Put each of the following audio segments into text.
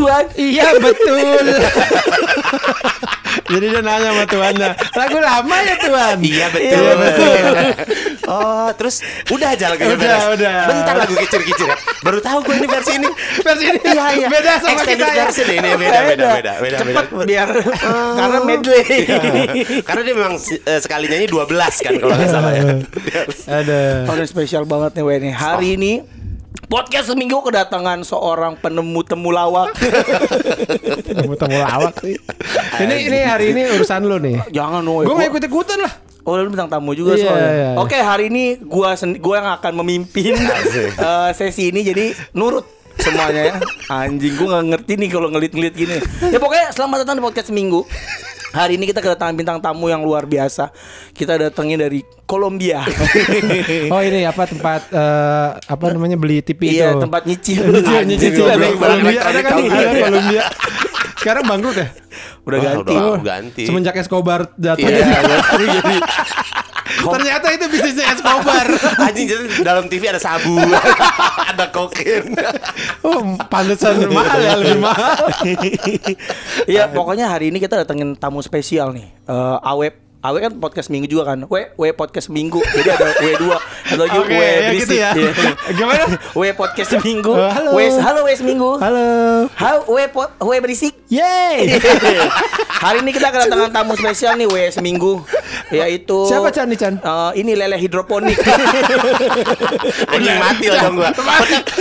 Tuhan. Iya betul. Jadi dia nanya sama tuannya, lagu lama ya tuan? Iya betul. Iya, betul. oh, terus udah aja lagunya Udah, beres. udah. Bentar lagu kicir-kicir ya. Baru tahu gue ini versi ini. Versi ini Iya, iya. beda sama Extended kita ya. version ini beda, beda, beda, beda, Cepet beda. biar karena medley. Karena dia memang eh, sekali nyanyi 12 kan kalau nggak salah ya. Ada. Oh, ini spesial banget nih Weni. Hari ini podcast seminggu kedatangan seorang penemu temulawak. Temu temu lawak sih. Ini ini hari ini urusan lu nih. Jangan Wen. Gue mau ikut ikutan lah. Oh lu bintang tamu juga Iya, soalnya. iya. Oke hari ini gua sen- gua yang akan memimpin eh, sesi ini jadi nurut semuanya ya. Anjing gua nggak ngerti nih kalau ngelit-ngelit gini. Ya pokoknya selamat datang di podcast seminggu. Hari ini kita kedatangan bintang tamu yang luar biasa. Kita datangnya dari Kolombia. Oh ini apa tempat eh, apa namanya beli TV itu? iya, tempat nyicil. Nyicil, nyicil. Kolombia, ada kan? Ada. Kolombia. Sekarang bangkrut ya? Udah Wah, ganti. udah. Oh, ganti. Semenjak Escobar jatuh. Iya, jadi ternyata itu bisnisnya Escobar. Anjing jadi dalam TV ada sabu, ada kokain. Oh, pantesan mahal ya lebih mahal. Iya, pokoknya hari ini kita datengin tamu spesial nih. Eh Awep Awe kan podcast minggu juga kan. W W podcast minggu. Jadi ada W2 atau lagi Oke, W ya berisik. gitu ya. Iya. Gimana? W podcast minggu. Oh, halo. W halo W seminggu. Halo. Halo W pot W berisik. Yeay. Hari ini kita kedatangan tamu spesial nih W seminggu yaitu Siapa Chan nih, Chan? Eh, ini lele hidroponik. Anjing mati lah dong gua.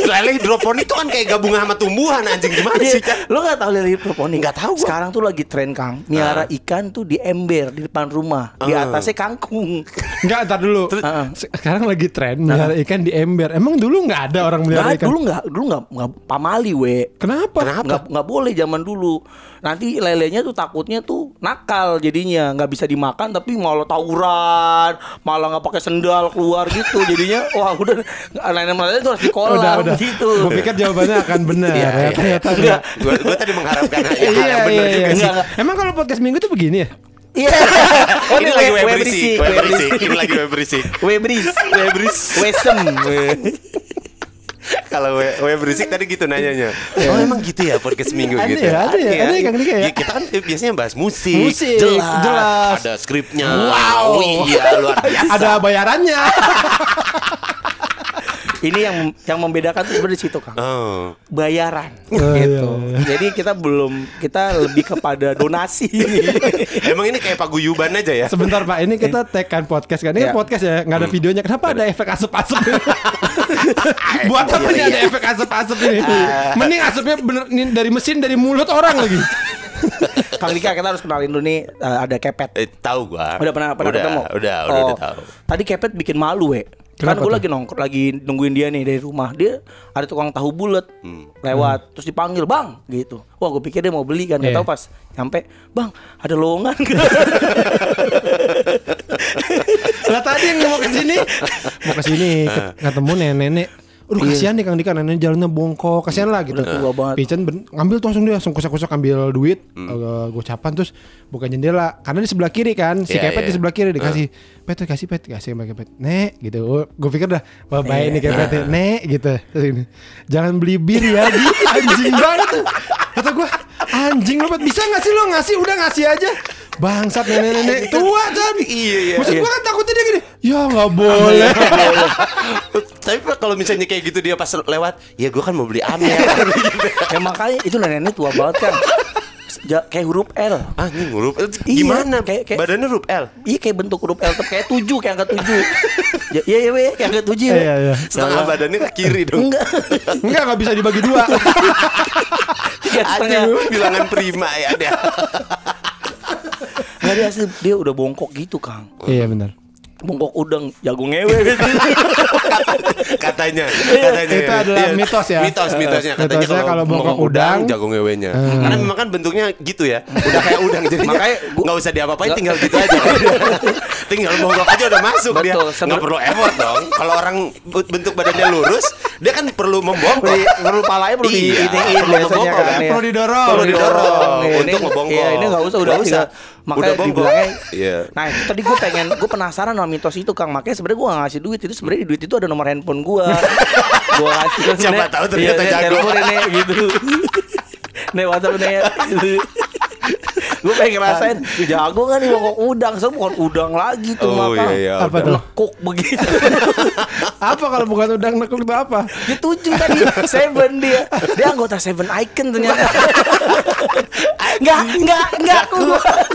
Lele hidroponik itu kan kayak gabungan sama tumbuhan anjing gimana sih? Chan? Lo gak tahu lele hidroponik? Nggak tahu gua. Sekarang tuh lagi tren Kang. Miara ikan tuh di ember di depan rumah. Di Ah. atasnya kangkung. Enggak, ntar dulu. Heeh. Sekarang lagi tren melihara ikan di ember. Emang dulu nggak ada orang melihara Nggak, ikan? dulu nggak, dulu nggak, nggak pamali we. Kenapa? Nggak, nggak boleh zaman dulu. Nanti lelenya tuh takutnya tuh nakal jadinya, nggak bisa dimakan tapi malah tawuran, malah nggak pakai sendal keluar gitu. Jadinya wah udah lele tuh harus dikolam Udah, udah. gitu. Gue pikir jawabannya akan benar. Iya, ya, iya. ternyata Enggak. gua tadi mengharapkan hal Iya, yang iya, benar iya. juga sih. Enggak, enggak. Emang kalau podcast minggu tuh begini ya? Iya. Oh ini ini lagi we, web we we berisik. Ini lagi web berisik. We beris, we beris, wesem. Kalau we, we berisik tadi gitu nanyanya. Oh emang gitu ya podcast minggu Ada gitu. ya, ada ya, ada ya, Kang Dika ya? kita kan biasanya bahas musik. Musik, jelas. jelas. Ada skripnya. Wow, iya luar biasa. Ada bayarannya. Ini yang yang membedakan tuh sebenarnya di situ, Kang. Oh. Bayaran Oh, gitu. iya. Jadi kita belum kita lebih kepada donasi. Emang ini kayak paguyuban aja ya? Sebentar Pak, ini kita tag kan podcast kan. Ini Iya. kan podcast ya, nggak ada videonya. Kenapa ada efek asap-asap? Buat apa nih ada efek asap-asap ini? Mending asapnya bener dari mesin dari mulut orang lagi. Kang Dika kita harus kenalin dulu nih eh, ada Kepet. Eh, tahu gua. Udah pernah pernah udah, ketemu? Udah, udah, Oh, udah tahu. Tadi Kepet bikin malu, we. Kan Kenapa gue tuh? lagi nongkrong lagi nungguin dia nih dari rumah. Dia ada tukang tahu bulat Hmm. lewat terus dipanggil, "Bang." gitu. Wah, gue pikir dia mau beli kan, nggak Iya. tahu pas nyampe, "Bang, ada lowongan." Lah tadi yang mau ke sini, mau ke sini ke- ketemu nenek-nenek. Aduh kasihan nih Kang Dika nenek jalannya bongkok, kasihan lah gitu. Tua banget. Pican ngambil tuh langsung dia langsung kusak-kusak ambil duit, eh, gocapan terus buka jendela karena di sebelah kiri kan, si Iya, kepet iya. di sebelah kiri dikasih pet kasih pet kasih sama kepet. Nek gitu. Gue pikir dah wah baik nih kepet ya. Nek gitu. Terus ini, Jangan beli bir ya gitu anjing banget tuh. Kata gue anjing Pet, bisa nggak sih lo ngasih udah ngasih aja. Bangsat nenek-nenek tua kan. Iya, iya. Maksud Iya. gue kan takutnya dia gini. Ya nggak boleh. Tapi kalau misalnya kayak gitu dia pas lewat, ya gua kan mau beli Amer. ya makanya itu nenek tua banget kan. Ja- kayak huruf L. ah, ini huruf L. Iya, Gimana? kayak- kayak- Badannya huruf L. Iya kayak bentuk huruf L kayak tujuh kayak angka tujuh. Ya, Iya iya iya, kayak angka tujuh. Iya, iya. Setengah badannya ke kiri dong. Enggak. Enggak nggak bisa dibagi dua. Tiga setengah. Aduh, bilangan prima ya dia. Dia asli dia udah bongkok gitu Kang. iya benar. Bongkok udang jago ngewe gitu. katanya, katanya. Itu adalah mitos ya. Mitos, mitosnya. Katanya Mitosnya kalau bongkok bongkok udang, jago ngewenya. Hmm. Karena memang kan bentuknya gitu ya. Udah kayak udang jadi Makanya gua- nggak usah diapa-apain tinggal gitu aja. tinggal bongkok aja udah masuk dia. Betul, Nggak seben- perlu effort dong. Kalau orang bentuk badannya lurus, dia kan perlu membongkok. Perlu, perlu palanya perlu di Iya, perlu biasanya kan. kan. ya. Perlu didorong. Perlu didorong Iya, untuk ini- ngebongkok. Iya, ini nggak usah udah Nggak usah. Makanya Udah bongkok. dibilangnya. Iya. Nah, tadi gue pengen, gue penasaran sama mitos itu Kang. Makanya sebenarnya gue gak ngasih duit itu sebenarnya duit itu ada nomor handphone gue. gue kasih Siapa Nenek. tahu ternyata Iya, jago. telepon ini gitu. nih WhatsApp nih ya. gue pengen ngerasain jago kan nih ngomong udang so bukan udang lagi tuh Oh, iya, iya, Apa tuh? nekuk begitu Apa kalau bukan udang nekuk itu apa? dia tujuh tadi Seven dia dia anggota Seven Icon ternyata nggak nggak nggak kuat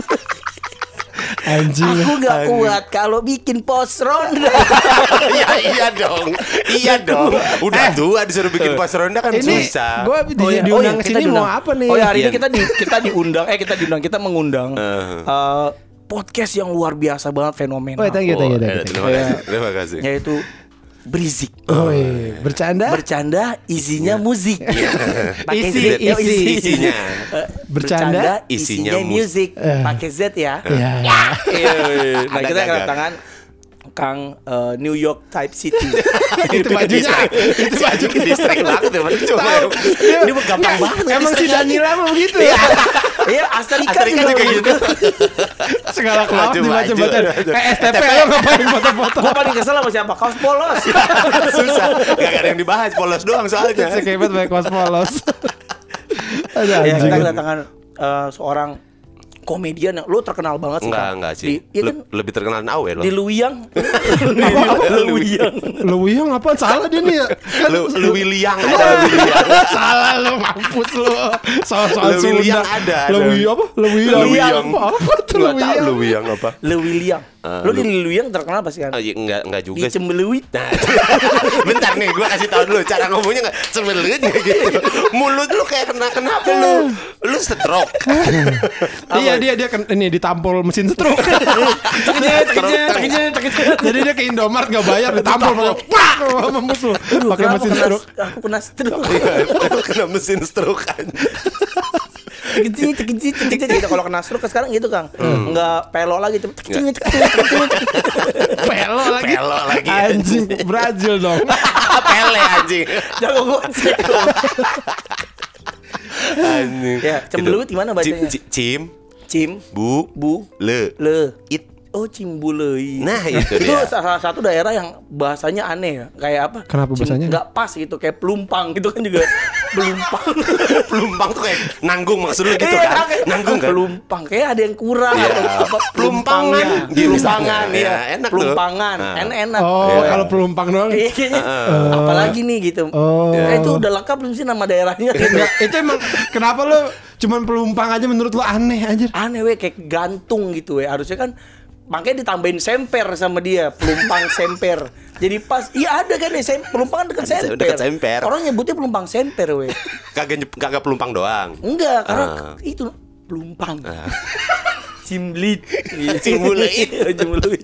Anjing. aku nggak kuat kalau bikin post ronda Iya iya dong. Iya dong. Udah tua disuruh bikin pos ronda kan Ini susah. gue di, diundang ke kita sini mau diundang. apa nih? Oh ya hari ini Iya. kita di kita diundang eh kita diundang kita mengundang Eh. eh, podcast yang luar biasa banget fenomenal Oh, thank you, thank you, thank eh, you. terima Iya. kasih. Terima kasih. yaitu Brizik. Oh, iya. bercanda? Bercanda isinya musik. Pakai Isi, Z, ya, isi. Isinya. Eh, Bercanda, isinya, isinya musik. Eh. Pakai Z ya. Iya. Iya, nah kita gagal. kedatangan Kang eh, New York Type City. Itu bajunya. Itu baju distrik banget ya. Cuma. Tahu. Ini gampang banget. Emang si Danila mah begitu ya? Iya, Asterika Asterika juga gitu. Segala kelawat dibaca-baca. Kayak STP lo ngapain foto-foto? Gue paling kesel sama siapa? Kaos polos. Susah. Gak ada yang dibahas. Polos doang soalnya. Sekepet banyak kos polos. Ada ya, kita kedatangan eh, seorang komedian yang lu terkenal banget sih. Enggak, Kang. enggak Di, sih. iya Le- kan Lebih terkenal Awe loh. di Luyang. Luyang. Lu yang apaan? Salah dia nih ya. Kan Lu ada. Salah lu mampus Lu Sunda. William ada, ada. Lu apa? Lu Lu William. William. Apa tuh lu Gak tau William? lu William apa. Eh, lu di lu- Luyang terkenal pasti kan? Oh, iya, enggak enggak juga Di. Cembeluit. Nah, bentar nih, gua kasih tahu dulu cara ngomongnya nggak sebelut nggak gitu. Mulut lu kayak kena kenapa lu? Lu stroke. Iya dia dia kan ini ditampol mesin stroke. Tekijit, tekijit, tekijit. Jadi dia ke Indomaret gak bayar ditampol pakai pak lu. Aduh, Pakai mesin stroke. Aku kena stroke. Lu kena mesin stroke Tekijit, tekijit, tekijit gitu. Kalau kena stroke sekarang gitu Kang. Enggak pelo lagi. Tekijit, tekijit. Pelo lagi. Pelo lagi. Anjing Brazil dong. Pele anjing. Jago gocek. Anjing. Ya, cembeluit gimana bacanya? Cim, cim, Cim, bu, bu, le, le, it. Oh Cimbuleuit. Nah, itu itu dia. salah satu daerah yang bahasanya aneh ya. Kayak apa? Kenapa Cim- bahasanya? Nggak pas gitu, kayak pelumpang gitu kan juga. pelumpang. Pelumpang tuh kayak nanggung maksud lu gitu Iya, kan? kayak- Nanggung kan? Pelumpang kayak ada yang kurang Iya. atau apa Pelumpangan. pelumpangnya. Pelumpangan Iya, ya. enak tuh. Pelumpangan. Nah. En enak. Oh, Iya. kalau pelumpang doang. Iya, kayaknya. Apalagi nih gitu. Oh. Eh, itu udah lengkap belum sih nama daerahnya? Enggak, itu emang kenapa lu cuman pelumpang aja menurut lu aneh anjir? Aneh weh kayak gantung gitu weh. Harusnya kan makanya ditambahin semper sama dia, pelumpang semper. Jadi pas, iya ada kan nih, sem, pelumpang kan dekat semper. Dekat semper. Orang nyebutnya pelumpang semper weh. Kagak kagak pelumpang doang. Enggak, karena Ah. itu pelumpang. Cimblit. Cimbuluit. Cimbuluit. Cimbulit.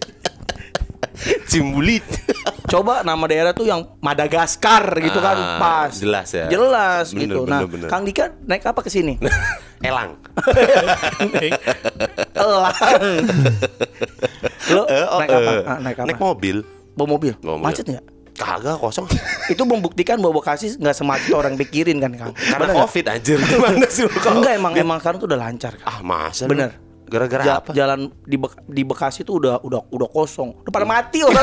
Coba nama daerah tuh yang Madagaskar gitu kan Ah, pas. jelas ya. Jelas Bener, gitu. bener, nah, bener. Kang Dika naik apa ke sini? Elang. Elang. Lo Eh, oh, naik apa? eh. Ah, naik apa? Naik mobil. Bawa mobil. Bawa mobil. Macet nggak? Kagak kosong. Itu membuktikan bahwa Bekasi nggak semacet orang pikirin kan Kang. Karena Bener covid anjir. Gimana sih lu Enggak emang emang sekarang tuh udah lancar. Kang. Ah, masa lu? Gara-gara Ja- apa? Jalan di Bek- di Bekasi tuh udah udah udah kosong. Udah pada mati orang.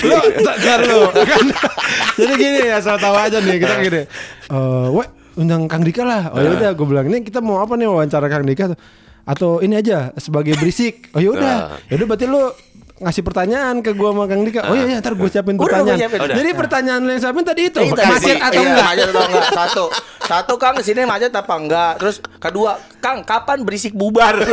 Lu lu kan. Jadi gini ya, asal tahu aja nih kita gini. Eh, weh, undang Kang Dika lah. Oh ya udah, gue bilang ini kita mau apa nih wawancara Kang Dika atau ini aja sebagai berisik. Oh ya udah. Nah. Ya udah berarti lu ngasih pertanyaan ke gua sama Kang Dika. Oh iya, iya ntar gue siapin Udah, pertanyaan. gua siapin. Udah. Jadi pertanyaan yang siapin tadi itu Iya, macet tadi. atau Iya, enggak? Macet atau enggak? Satu. Satu Kang sini macet apa enggak? Terus kedua, Kang kapan berisik bubar?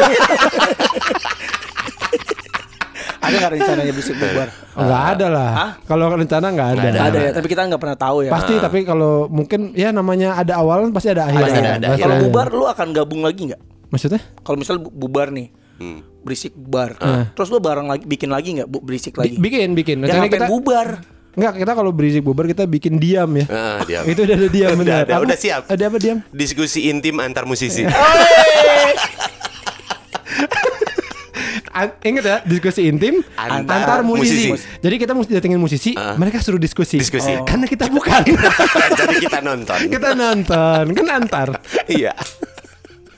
ada nggak rencananya berisik bubar? Oh, Enggak ada lah. Kalau rencana enggak ada. Nggak ada ya, tapi kita nggak pernah tahu ya. Pasti tapi kalau mungkin ya namanya ada awalan pasti ada akhir. Pasti ada- ada Kalau bubar lu akan gabung lagi nggak? Maksudnya? Kalau misal bu- bubar nih, Hmm. Berisik bubar. Terus lu bareng lagi bikin lagi nggak bu berisik lagi? bikin bikin. Jangan kita bubar. Enggak, kita kalau berisik bubar kita bikin diam ya. Ah, diam. Itu udah ada diam Udah benar. Apa? udah siap. Ada apa diam? Diskusi intim antar musisi. An- ingat ya, diskusi intim Antar antar, musisi. musisi. Jadi kita mesti datengin musisi, mereka suruh diskusi. Diskusi. Oh. Karena kita bukan. Jadi kita nonton. kita nonton, kan antar. Iya.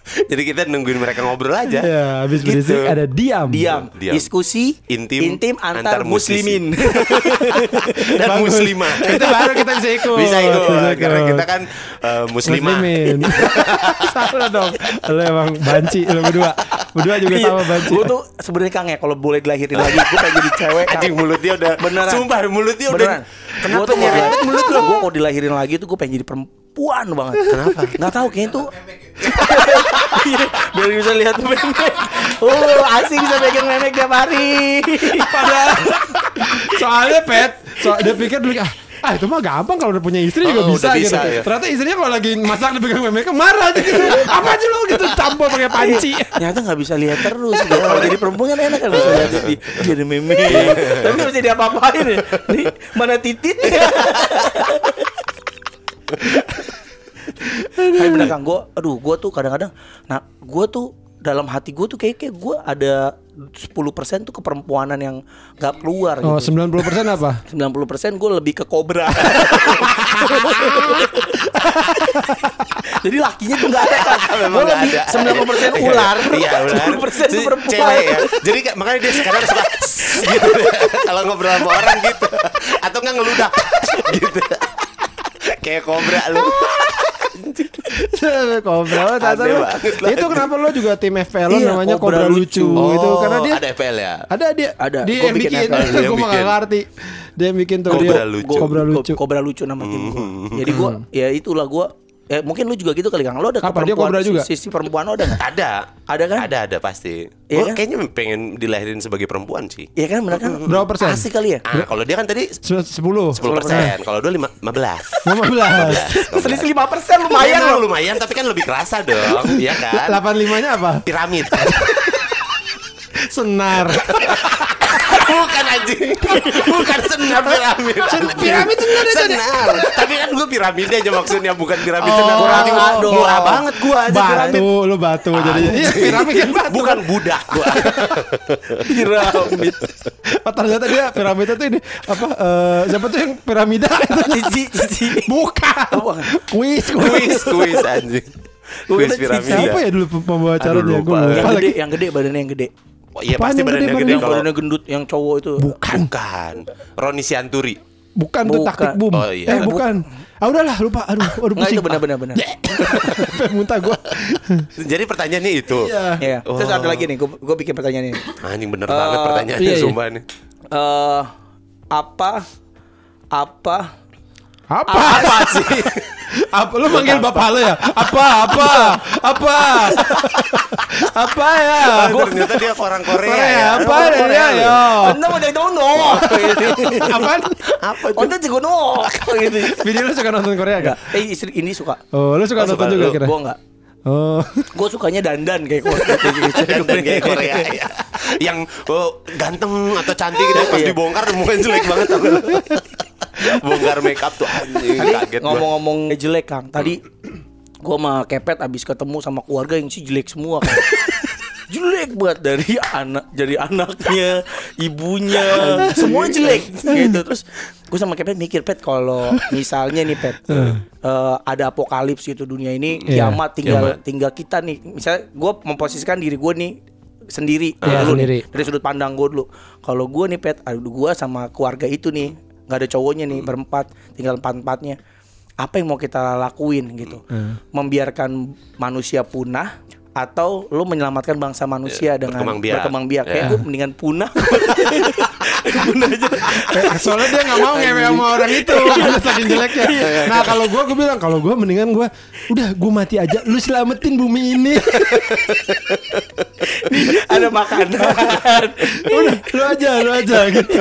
Jadi kita nungguin mereka ngobrol aja. Ya, habis Gitu. berisik ada diam. diam, Diam. diskusi Intim antar, antar musisi. muslimin Dan Bagus. muslimah. Itu baru kita bisa ikut. Bisa ikut Bisa karena ikut. kita kan eh, muslimah. Muslimin. Salah dong. Lo emang banci lo berdua. Berdua juga sama banci. gue Iya. tuh sebenarnya kang ya kalau boleh dilahirin lagi gue pengen jadi cewek. Anjing mulutnya udah Beneran. Sumpah mulutnya udah beneran Kenapa Gua tuh mulut lo? gue kalau dilahirin lagi tuh gue pengen jadi perempuan banget. Kenapa? Nggak tahu kayaknya tuh Iya, biar bisa lihat tuh memek. Oh asik bisa pegang memek tiap hari. Padahal soalnya pet, so, dia pikir dulu ah, ah itu mah gampang kalau udah punya istri juga Oh, bisa, udah gitu. bisa, ya. Ternyata istrinya kalau lagi masak dipegang mereka marah aja gitu. Apa aja lo gitu tampol pakai panci. ternyata nggak bisa lihat terus. Gitu. kalau jadi perempuan kan enak kan bisa lihat. Di jadi memek. Tapi nggak bisa diapa-apain ya. Nih mana titit Tapi bener kang, gue, aduh, gue tuh kadang-kadang, nah, gue tuh dalam hati gue tuh kayak kayak gue ada 10% tuh keperempuanan yang nggak keluar Oh, gitu. 90% apa? 90% gue lebih ke kobra. Jadi lakinya tuh nggak ada kan. Memang Gue lebih ada. 90% ular, Iya ular 10% tuh perempuan. Cewek ya Jadi makanya dia sekarang suka gitu Kalau ngobrol sama orang gitu Atau nggak ngeludah gitu Kayak kobra lu Kobra, Aneh lu-. Itu kenapa lo juga tim FPL lo Iya, namanya Kobra Kobra Lucu, Lucu. itu karena dia Oh, ada FPL ya ada dia Ada, dia gua yang bikin bikin, gue mah gak bikin. ngerti dia yang bikin tuh Kobra dia Lucu. Kobra lucu Kobra lucu nama tim gue. Hmm. Jadi gue, ya itulah gue. Ya mungkin lu juga gitu kali Kang. Lo ada Apa, dia kobra juga? Sisi perempuan lo ada nggak? Ada Ada kan? Ada ada pasti Iya kan? kayaknya pengen dilahirin sebagai perempuan sih Iya kan bener kan? Berapa persen? Asik kali ya. Ah, kalau dia kan tadi 10 10 persen, kalau dua lima belas. 15 Selisih lima persen lumayan Memang loh. lumayan, tapi kan lebih kerasa dong, ya kan? 85 nya apa? Piramid. Senar Bukan anjing. Bukan senar piramid. piramid senar aja deh. Senar. Tapi kan gue piramid aja maksudnya bukan piramid Oh, senar. kurang Anjing, aduh. Murah banget gua aja piramid. Batu, lu batu jadi Iya piramid kan batu Bukan budak gua. Piramid. Oh, ternyata dia piramidnya tuh ini Apa eh, Siapa tuh yang piramida itu Cici, cici. Bukan. Kuis Kuis, kuis anjing. Kuis Gua piramid. Siapa ya dulu pembawa acaranya Aduh, Gue lupa. Yang lagi gede, yang gede badannya yang gede. Iya pasti gede, badannya badannya? gede Yang kalau badannya gendut, yang cowok itu. Bukan bukan. Roni Sianturi. Bukan tuh Bukan. taktik boom Oh, iya. Eh bukan Ah udahlah lupa Aduh aduh Enggak pusing itu benar-benar benar. Muntah gue Jadi pertanyaannya itu. Iya Iya. Terus Oh. ada lagi nih, gue bikin pertanyaan ini. Anjing bener Eh, banget pertanyaannya iya, iya. sumpah nih. Eh apa apa Apa apa sih? Apa lu manggil bapak lu ya? Apa? Apa? Apa? Apa ya? Ah, ternyata dia orang Korea, Korea, ya. apa ya, Korea ya? lu. Anda mau jadi dono. Apaan? Apa tuh? Anda juga no. Gitu. Video lu suka nonton Korea gak? Eh istri ini suka. Oh, lu suka nonton juga kira? Gue enggak. Oh. Gue sukanya dandan kayak Korea. Dandan kayak Korea ya. Yang oh, ganteng atau cantik gitu pas Iya. dibongkar mukanya jelek banget. Bongkar make up tuh anjing kaget gua. ngomong-ngomong jelek Kang. Tadi gue sama Kepet abis ketemu sama keluarga yang sih jelek semua Kang. jelek banget dari anak jadi anaknya ibunya semua jelek gitu terus gue sama Kepet mikir Pet kalau misalnya nih Pet eh, ada apokalips gitu dunia ini Iya, kiamat tinggal kiamat. tinggal kita nih misalnya gue memposisikan diri gue nih sendiri Iya, dulu nih, sendiri. dari sudut pandang gue dulu kalau gue nih Pet aduh gue sama keluarga itu nih nggak ada cowoknya nih berempat tinggal empat empatnya. Apa yang mau kita lakuin gitu? Membiarkan manusia punah atau lu menyelamatkan bangsa manusia dengan berkembang biak. berkembang biak. Kayak Ya. gue mendingan punah. Punah aja. Eh, Soalnya dia gak mau ngewe sama orang itu. Karena saking jeleknya. Nah kalau gue gue bilang Kalau gue mendingan gue Udah gue mati aja. Lu selamatin bumi ini. Ada makanan. Udah lu aja Lu aja gitu.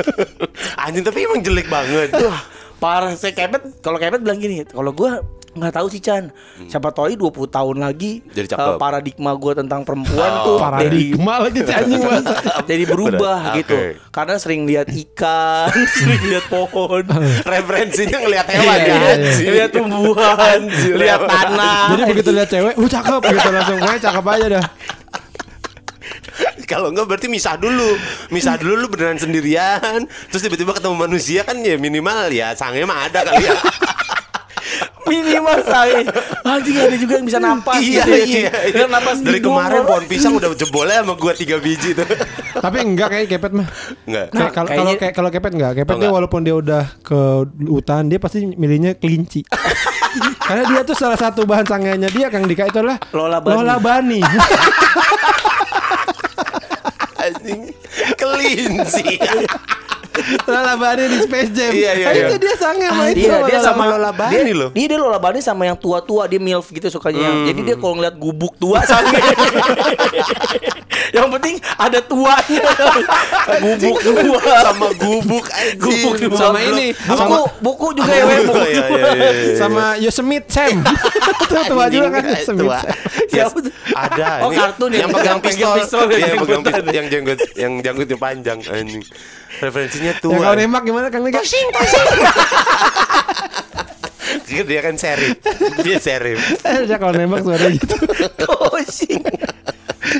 Anjing tapi emang jelek banget. Wah, parah. Saya kepet kalau kepet bilang gini kalau gua nggak tahu sih Chan siapa tahu 20 tahun lagi Hmm. Jadi cakep. eh, paradigma gua tentang perempuan Oh, tuh jadi Paradigma lagi si anjing masa jadi berubah gitu Oke. karena sering lihat ikan sering lihat pohon Referensinya ngelihat hewan Iya, ya. iya. lihat tumbuhan lihat tanah Jadi begitu lihat cewek Lu cakep gitu langsung Pokoknya cakep aja dah Kalau enggak berarti misah dulu. Misah dulu lu beneran sendirian. Terus tiba-tiba ketemu manusia kan ya minimal ya sangnya mah ada kali ya. Minimal say. Anjing ada juga yang bisa napas Iya gitu ya. iya. Yang napas Dari kemarin pohon pisang udah jebolnya sama gua tiga biji tuh. Tapi enggak kayak kepet mah. Enggak. Kayak kalau kalau kayak kalau kepet enggak, kepet Oh, dia enggak. walaupun dia udah ke hutan dia pasti milihnya kelinci. Karena dia tuh salah satu bahan sangganya dia Kang Dika itu adalah Lola Bunny. Lola Bunny. Anjing kelinci. Lola Bunny di Space Jam. Iya, iya, iya. Itu dia sange sama itu. Iya dia sama Lola Bunny dia, loh. Dia dia Lola Bunny sama yang tua-tua dia milf gitu sukanya. Hmm. Jadi dia kalau ngeliat gubuk tua sange. yang penting ada tuanya. gubuk tua. sama gubuk anjing. Gubuk tua. Sama ini, Buku sama- buku juga ya buku iya, tua. iya, iya, iya. sama Yosemite Sam. Itu tua juga kan Yosemite tua. Siapa? Ada Oh, ini kartun ya, yang pegang yang pegang pistol, Iya, yang pegang pistol, yang jenggot yang jenggotnya panjang anjing. Referensinya Ya kalau tua. nembak gimana Kang Dika? Dia dia kan serif. Dia serif. Dia kalau nembak suara gitu. Tosing.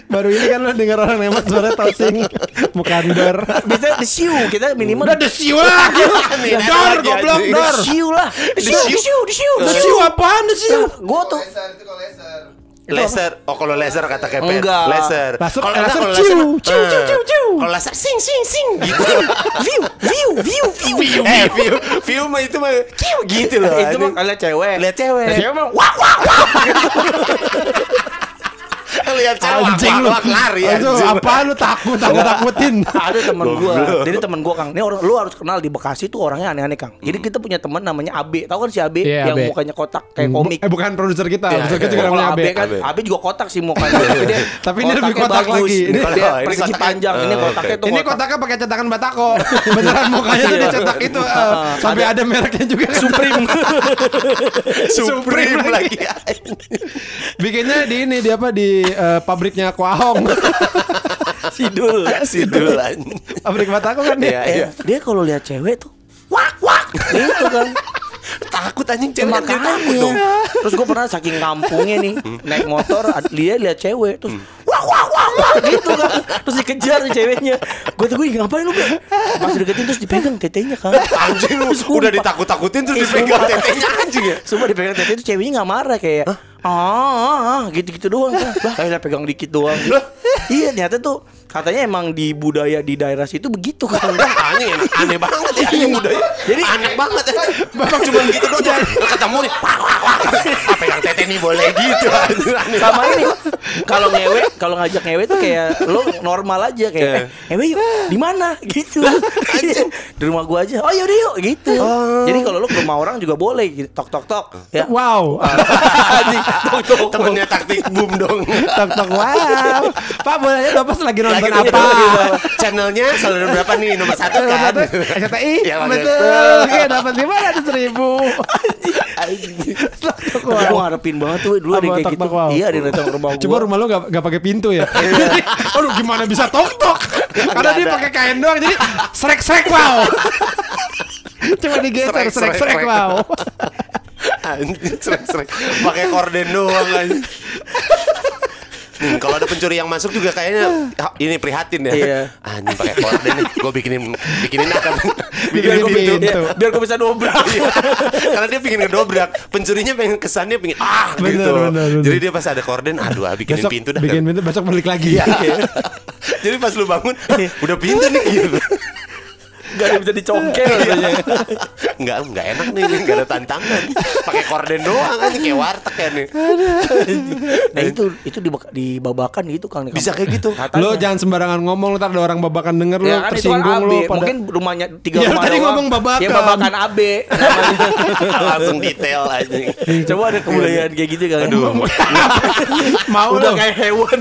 Baru ini kan lo dengar orang nembak suara tosing. Bukan dor. Bisa the shoe kita minimal Udah desiu. Nih, Dor goblok dor. the shoe lah. The shoe, the shoe, the shoe. the shoe. Desiu apaan desiu? Gua tuh Laser itu kalau laser. Laser. Oh kalau laser kata kepet. Enggak. Laser. Laser- Kalau laser kalau ciu, laser. ciu, ciu, eh, ciu, ciu. Kalau laser sing sing sing gitu. view, view, view, view. Eh view view mah itu mah kiu gitu loh. Itu mah kalian cewek. Lihat cewek. Nah, cewek mah wah wah wah. Lihat cewek Anjing lu. lari anjing. apaan lu takut takut takutin. Ada teman gua. Goblok. Jadi teman gua Kang. Ini orang lu harus kenal di Bekasi tuh orangnya aneh-aneh Kang. Jadi kita punya teman namanya Abe. Tahu kan si Abe Iya, yang Abe. mukanya kotak kayak Hmm, komik. Eh bukan produser kita, Iya, produser kita iya. juga Kalau namanya Abe Abe. kan, Abe. Abe juga kotak sih mukanya. Tapi ini lebih kotak lagi. Ini persegi panjang. Ini Oh, kotaknya tuh Ini kotak. kotaknya pakai cetakan Batako. Beneran mukanya tuh dicetak itu eh, sampai ada mereknya juga. Supreme. Supreme lagi. Bikinnya di ini di apa di eh, pabriknya Kuahong. Sidul. Sidul. Pabrik Batako kan Iya, dia. iya. Dia kalau lihat cewek tuh wak wak gitu kan. Takut anjing cewek kan takut dong. Terus gue pernah saking kampungnya nih naik motor dia lihat cewek terus wah wah wah wah gitu kan. Terus dikejar nih ceweknya. Gue tuh gue ngapain lu Be? Pas deketin terus dipegang tetenya kan. Anjing lu udah ditakut-takutin terus Ih, dipegang tetenya anjing ya. Sumpah dipegang tetenya tuh ceweknya nggak marah kayak ah, ah, ah, gitu-gitu doang kan. Kayak pegang dikit doang. Iya, ternyata tuh katanya emang di budaya di daerah situ begitu kan. Aneh, aneh banget ya anjing budaya. Jadi aneh banget ya. Bapak cuma gitu doang. Lu ketemu nih. Wah wah wah. Apa yang tete nih boleh gitu. Aneh sama ini kalau ngewe kalau ngajak ngewe tuh kayak lo normal aja kayak Iya. eh, ngewe yuk di mana gitu di rumah gua aja oh yaudah yuk gitu jadi kalau lo ke rumah orang juga boleh gitu tok tok tok ya Wow. Temennya taktik boom dong. Tok tok wow. Pak boleh Bapak lagi nonton Lagi apa? Channelnya saluran berapa nih? Nomor satu kan? SCTI Ya, betul. Oke dapat lima ratus ribu. Tapi wow. ngarepin banget tuh dulu ada kayak gitu iya ada datang rumah gua Coba rumah lu gak, gak pakai pintu ya? Aduh gimana bisa tok tok? Karena dia pakai kain doang jadi srek srek wow. Cuma digeser Srek, srek srek, srek srek. wow. Srek-srek. Pakai korden doang anjing. Hmm, kalau ada pencuri yang masuk juga kayaknya ini prihatin ya. Iya. Anjing pakai korden nih. Gue bikinin bikinin akan Bikinin bikinin pintu. Iya, biar gua bisa dobrak Iya. Karena dia pingin ngedobrak, pencurinya pengen kesannya pingin ah Bener, gitu. bener, bener. Jadi dia pas ada korden, aduh ah, bikinin Besok pintu dah. bikin pintu besok balik lagi. Iya. Jadi pas lu bangun, "Hah, udah pintu nih gitu. Gak ada bisa dicongkel Iya. katanya. Enggak, enggak enak nih, ini enggak ada tantangan. Pakai korden doang aja kayak warteg ya nih. nah itu itu di di babakan gitu kang Bisa kayak gitu. Katanya. Lo jangan sembarangan ngomong ntar ada orang babakan denger lo Ya itu kan tersinggung lo pada mungkin rumahnya tiga Ya, rumah tadi doang. ngomong babakan. Ya babakan AB. Langsung detail aja. Coba ada kebudayaan kayak gitu kan. Aduh. mau udah lo. kayak hewan.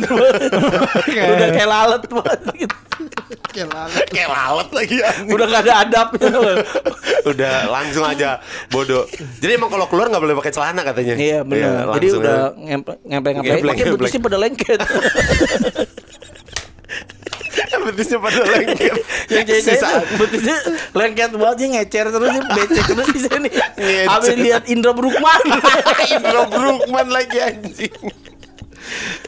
Kayak- udah kayak lalat banget gitu. Kayak lalat lagi anjing. Udah gak ada adabnya. Udah langsung aja bodoh. Jadi emang kalau keluar nggak boleh pakai celana katanya. Iya benar. Jadi langsung udah ngemple. Ngempleng, Pakai betisnya pada lengket. betisnya pada lengket. Yang cewek Sisaan. betisnya lengket banget dia ngecer terus dia becek terus di sini. Abis lihat Indra Brukman. Indro Brookman lagi anjing.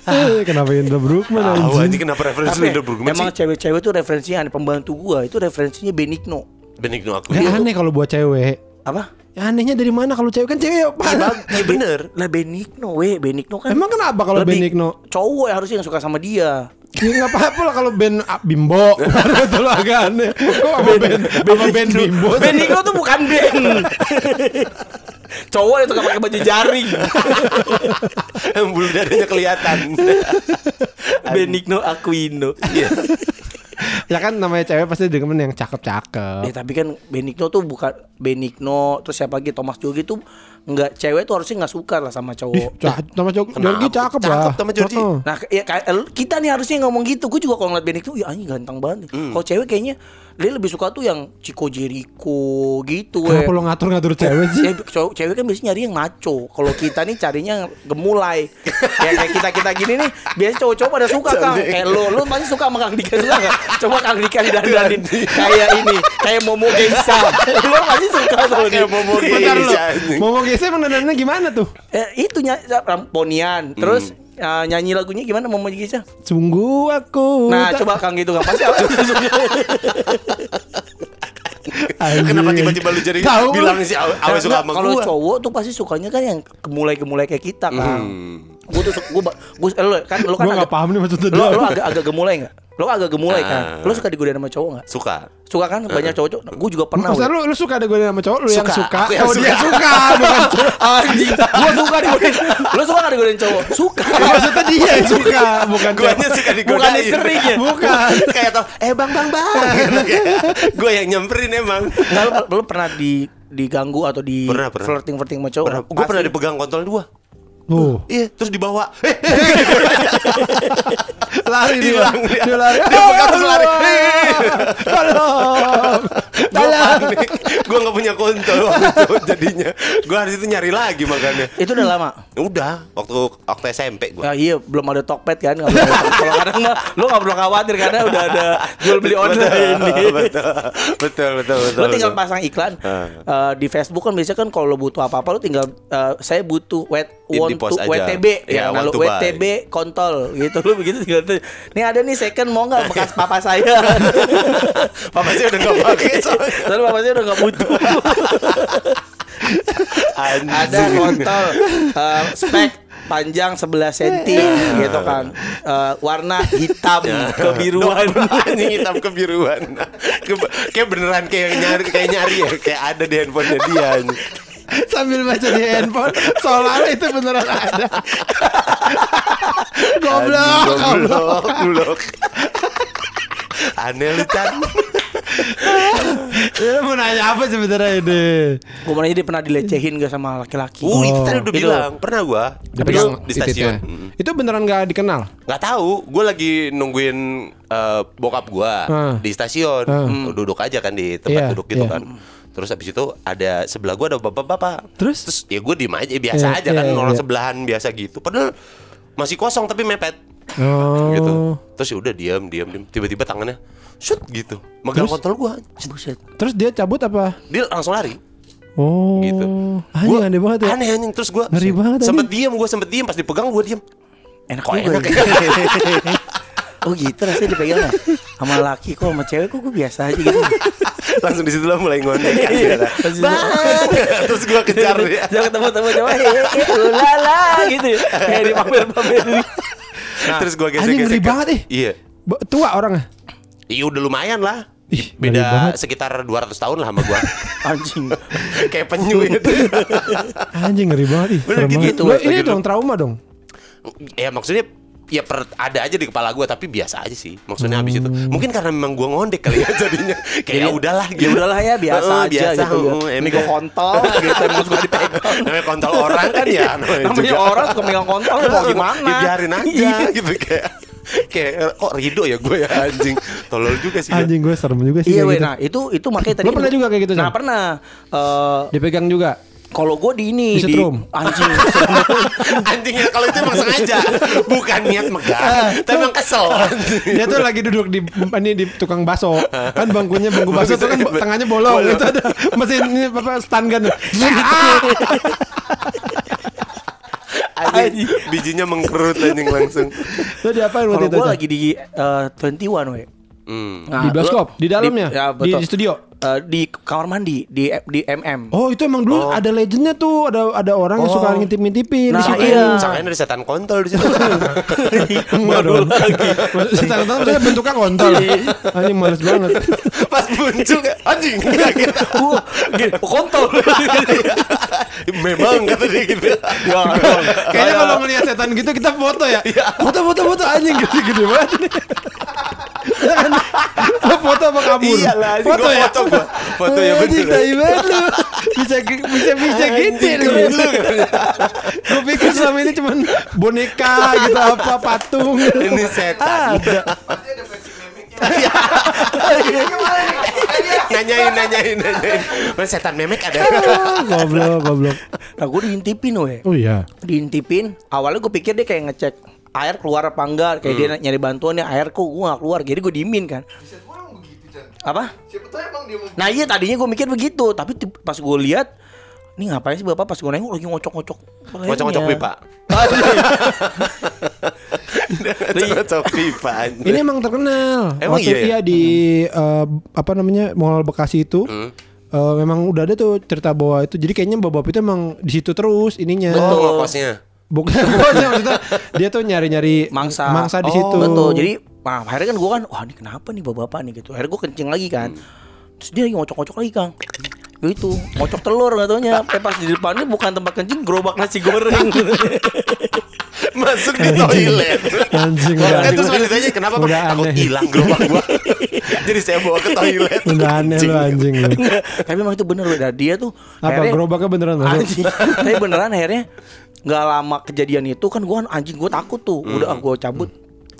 Eh, Kenapa Indra Brookman Tahu anjing? anjing kenapa referensi Indro Brookman emang cewek-cewek tuh referensinya aneh. pembantu gua itu referensinya Benigno. Benigno aku. Ya aneh kalau buat cewek. Apa? Ya, anehnya dari mana kalau cewek kan cewek ya, Pak. Iya bener. Lah Benigno, we Benigno kan. Emang kenapa kalau Benigno? Cowok yang harusnya yang suka sama dia. Ya nggak apa-apa lah kalau band ah, Bimbo itu agak aneh Kok sama band, sama band Bimbo sih? Benigno tuh bukan band. Cowok yang suka pakai baju jaring. Bulu dadanya kelihatan. Benigno Aquino. Iya. Ya kan namanya cewek pasti demen yang cakep-cakep Ya tapi kan Benigno tuh bukan Benigno terus siapa lagi Thomas Jogi tuh nggak cewek tuh harusnya nggak suka lah sama Ih, cowok. cakep sama cowok Kenapa? Jorgi cakep lah Cakep sama Jorgi. Nah, ya, kayak- kita nih harusnya ngomong gitu. Gue juga kalau ngeliat Benigno, ya anjing ganteng banget. Kalau cewek kayaknya dia lebih suka tuh yang Chico Jericho gitu. Kenapa we. lo ngatur-ngatur cewek sih? Ya, cowok, cewek kan biasanya nyari yang maco. Kalau kita nih carinya gemulai. ya kayak kita kita gini nih, biasanya cowok-cowok pada suka kang. Kayak lo, lo pasti suka sama Kang Dika suka nggak? Coba Kang Dika didandanin kayak ini, kayak Momo Geisha. lo pasti suka sama dia. Kayak Momo Geisha. Momo Geisha emang dandannya gimana tuh? Eh, itu ny- ramponian. Terus eh, nyanyi lagunya gimana Momo Geisha? Sungguh aku Nah, tak- coba Kang gitu kan pasti. Kenapa tiba-tiba lu jadi Tahu. bilang si Awe Awe suka sama kalau cowok tuh pasti sukanya kan yang gemulai-gemulai kayak kita kan. Hmm. Gue tuh gue gue lo kan lo kan Gua nggak agak paham nih maksudnya lo, dia lo agak agak gemulai nggak? Lo agak gemulai kan? Ah. Lo suka digodain sama cowok nggak? Suka. Suka kan banyak cowok-cowok. Gue juga pernah. Maksudnya lu, lu suka gue sama cowok lu yang Suka. suka Aku yang Oh dia suka. bukan cowok Anjing, gue suka digodain. Lo suka nggak digodain cowok? Suka. Maksudnya dia yang suka bukan cowok Guanya suka digodain. Bukan istrinya. Bukan Kayak tau, eh bang bang bang. Gue yang nyamperin emang. Nggak lo, lo pernah di diganggu atau di Pernah, pernah. flirting flirting sama cowok? Gue pernah dipegang kontol dua. Tuh Iya, terus dibawa. Lari dia Hilang dia. Dia lari Dia pegang terus lari. Tolong gue Tolong. Gue gak punya kontol waktu itu jadinya. Gue hari itu nyari lagi makanya. Itu udah lama. Udah, waktu waktu SMP gue. Ya iya belum ada Tokped kan. Kalau kadang mah lo nggak perlu khawatir karena udah ada jual beli online nih. betul, betul, betul, betul. Lo tinggal betul. pasang iklan eh, di Facebook kan biasanya kan kalau lo butuh apa-apa lo tinggal eh, saya butuh wet Di- aja. WTB Ya, to buy. WTB kontol gitu lo begitu tinggal tuh. Nih ada nih second mau nggak bekas papa saya. Papa saya udah gak pakai soalnya. Soalnya papa saya udah nggak butuh. Ada kontol eh, spek panjang 11 cm gitu kan. Eh, warna hitam kebiruan. Anjing hitam kebiruan. Ke- kayak beneran kayak nyari kayak nyari ya, kayak ada di handphonenya dia. anjing. Sambil baca di handphone Seolah-olah itu beneran ada Goblok goblok. goblok. Aneh lu Chan. Lu mau nanya apa sebenarnya ini Gue mau nanya dia pernah dilecehin gak sama laki-laki? Uh, itu tadi udah Itu. bilang, pernah gua. Dia Tapi di stasiun. Itu beneran gak dikenal? Nggak tahu, gue lagi nungguin eh, bokap gua Hmm. di stasiun, Hmm. duduk aja kan di tempat Iya, duduk gitu iya. kan. Terus habis itu ada sebelah gua ada bapak-bapak. Terus? Terus ya gue diem aja biasa Iya, aja kan iya, orang iya. sebelahan biasa gitu. Padahal masih kosong tapi mepet Oh gitu. Terus ya udah diam diam diam. Tiba-tiba tangannya shoot gitu. Megang Terus? kontol gua. Buset. Terus dia cabut apa? Dia langsung lari. Oh Gitu. Anjing Gua- aneh banget ya Aneh anjing terus gua Ngeri banget, Sempet diem gua sempet diem pas dipegang gua diem. Enak Kok enak ya? Oh gitu rasanya dipegang ya? Sama laki kok sama cewek kok gue biasa aja gitu Langsung di situ lah mulai ngondek kan. Iya. Bang. Terus gua kejar dia. Jangan ketemu-temu coba Hehehe ulala gitu ya Kayak di pamer-pamer Terus gua Anjing ngeri gesek-gesek. banget ih Iya. Tua orangnya Iya udah lumayan lah. Ih, Beda banget. sekitar 200 tahun lah sama gua. Anjing Kayak penyu itu. Anjing ngeri banget ih Bener gitu, gitu. Ini dong trauma dong ya maksudnya ya per- ada aja di kepala gua tapi biasa aja sih. Maksudnya habis itu. Mungkin karena memang gua ngondek kali ya jadinya. Kayak ya udahlah Ya udahlah ya biasa aja biasa, gitu ya Ini gue kontol gitu Emang suka dipegang namanya kontol orang kan ya namanya, Namanya juga. orang suka megang kontol mau gimana Ya, biarin aja Iya. gitu kayak kayak kok Rido ya gue ya anjing tolol juga sih Anjing gue serem juga sih Iya gitu. nah itu itu makanya tadi Lo pernah juga kayak gitu, Nah pernah Eh, Dipegang juga Kalau gue di ini Di setrum. Anjing anjingnya kalau itu emang sengaja bukan niat megang tapi emang kesel Dia tuh lagi duduk di ini di tukang baso. Kan bangkunya bangku baso tuh kan tengahnya bolong. Bolong. Itu ada mesin ini apa stand gun. anjing bijinya mengkerut anjing langsung Itu diapain waktu Kalau itu? gue lagi di eh, 21 weh Hmm. Nah, di bioskop, lu- di dalamnya, ya, di, betul. di studio. Eh, di kamar mandi di di MM. Oh itu emang dulu ada legendnya tuh ada ada orang yang suka ngintip-ngintipin Nah, di situ. iya. Sangkain ada setan kontol di situ. Enggak dong. Maksudnya tangan-tangan saya bentuknya kontol. Anjing males banget. Pas muncul anjing. Gitu. Wah, kontol. Memang kata dia gitu. Ya, Kayaknya kalau ngelihat setan gitu kita foto ya. Foto foto foto anjing gede-gede banget. Ya? Lo foto apa kabur? Iyalah, anjing, foto gua ya. foto gua. Foto ya bener. tai banget lu. Bisa bisa bisa gitu lu. Gue pikir selama ini cuman boneka gitu apa patung. Ini setan. Ada. nanyain, nanyain, nanyain. Mas setan memek ada. Ah, Goblok, goblok. Nah, gue diintipin weh. Oh iya. Diintipin. Awalnya gue pikir dia kayak ngecek air keluar apa enggak. Kayak dia nyari bantuan ya air kok gue gak keluar. Jadi gue diemin kan. Apa? Nah iya tadinya gue mikir begitu. Tapi pas gue lihat ini ngapain sih bapak pas gue nengok lagi ngocok-ngocok Ngocok-ngocok pipa. Ngocok pipa. anjing. Ini emang terkenal. Emang Waktu iya ya? di eh, apa namanya Mall Bekasi itu. Hmm. eh, memang udah ada tuh cerita bahwa itu jadi kayaknya bapak itu emang di situ terus ininya. Oh. Bukan maksudnya dia tuh nyari-nyari Mangsa. mangsa di Oh, situ. Betul. Jadi nah, akhirnya kan gue kan wah ini kenapa nih bapak-bapak nih gitu. Akhirnya gue kencing lagi kan. Terus dia lagi ngocok-ngocok lagi kang. Gitu, ngocok telur gak taunya. Eh, pas di depannya bukan tempat kencing, gerobak nasi goreng. Masuk di toilet. Anjing Kan terus ditanya kenapa? Udah takut aneh. hilang gerobak gua. Jadi saya bawa ke toilet. udah aneh lu anjing lu. Tapi emang itu bener beda dia tuh. Apa akhirnya- gerobaknya beneran? Anjing. Tapi beneran akhirnya nggak lama kejadian itu kan gua anjing gua takut tuh. Udah Hmm. gua cabut.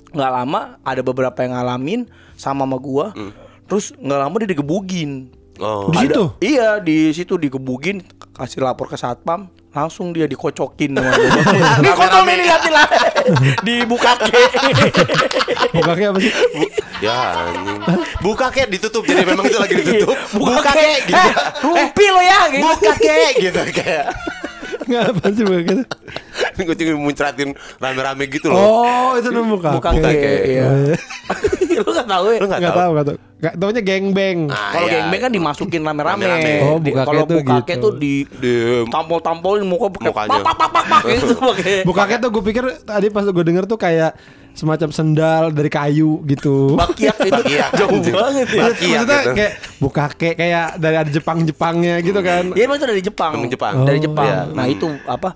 nggak lama ada beberapa yang ngalamin sama sama gua. Terus nggak lama dia digebugin. Oh. Di situ? Iya di situ digebugin kasih lapor ke satpam langsung dia dikocokin sama. Ini nih liatin lah dibuka ke Bokaknya apa sih? Ya anjing. Buka kek ditutup jadi memang itu lagi ditutup. Buka ke kek gitu. eh, rumpi lo ya gitu Buka kek gitu kayak. Enggak apa sih bokaknya? Ini gue cuma muncratin rame-rame gitu loh. Oh, itu nama buka. buka ke iya lu nggak tahu ya Lu nggak Enggak tahu? tahu, enggak tahu. Enggak taunya gengbeng. Ah, Kalau iya. gengbeng kan dimasukin rame-rame. Oh, bukake Kalau bukake gitu. tuh di Di tampol-tampolin muka pakai Mukanya. pak pak pak pak gitu pakai. Bukaknya tuh gue pikir tadi pas gue denger tuh kayak semacam sendal dari kayu gitu. Bakiak itu Bakiak, jauh anjing. banget ya. Bakiak. Maksudnya gitu. kayak bukake kayak dari ada Jepang-Jepangnya gitu kan. Iya emang itu dari Jepang. Jepang. Dari Oh, Jepang. iya. Nah itu apa?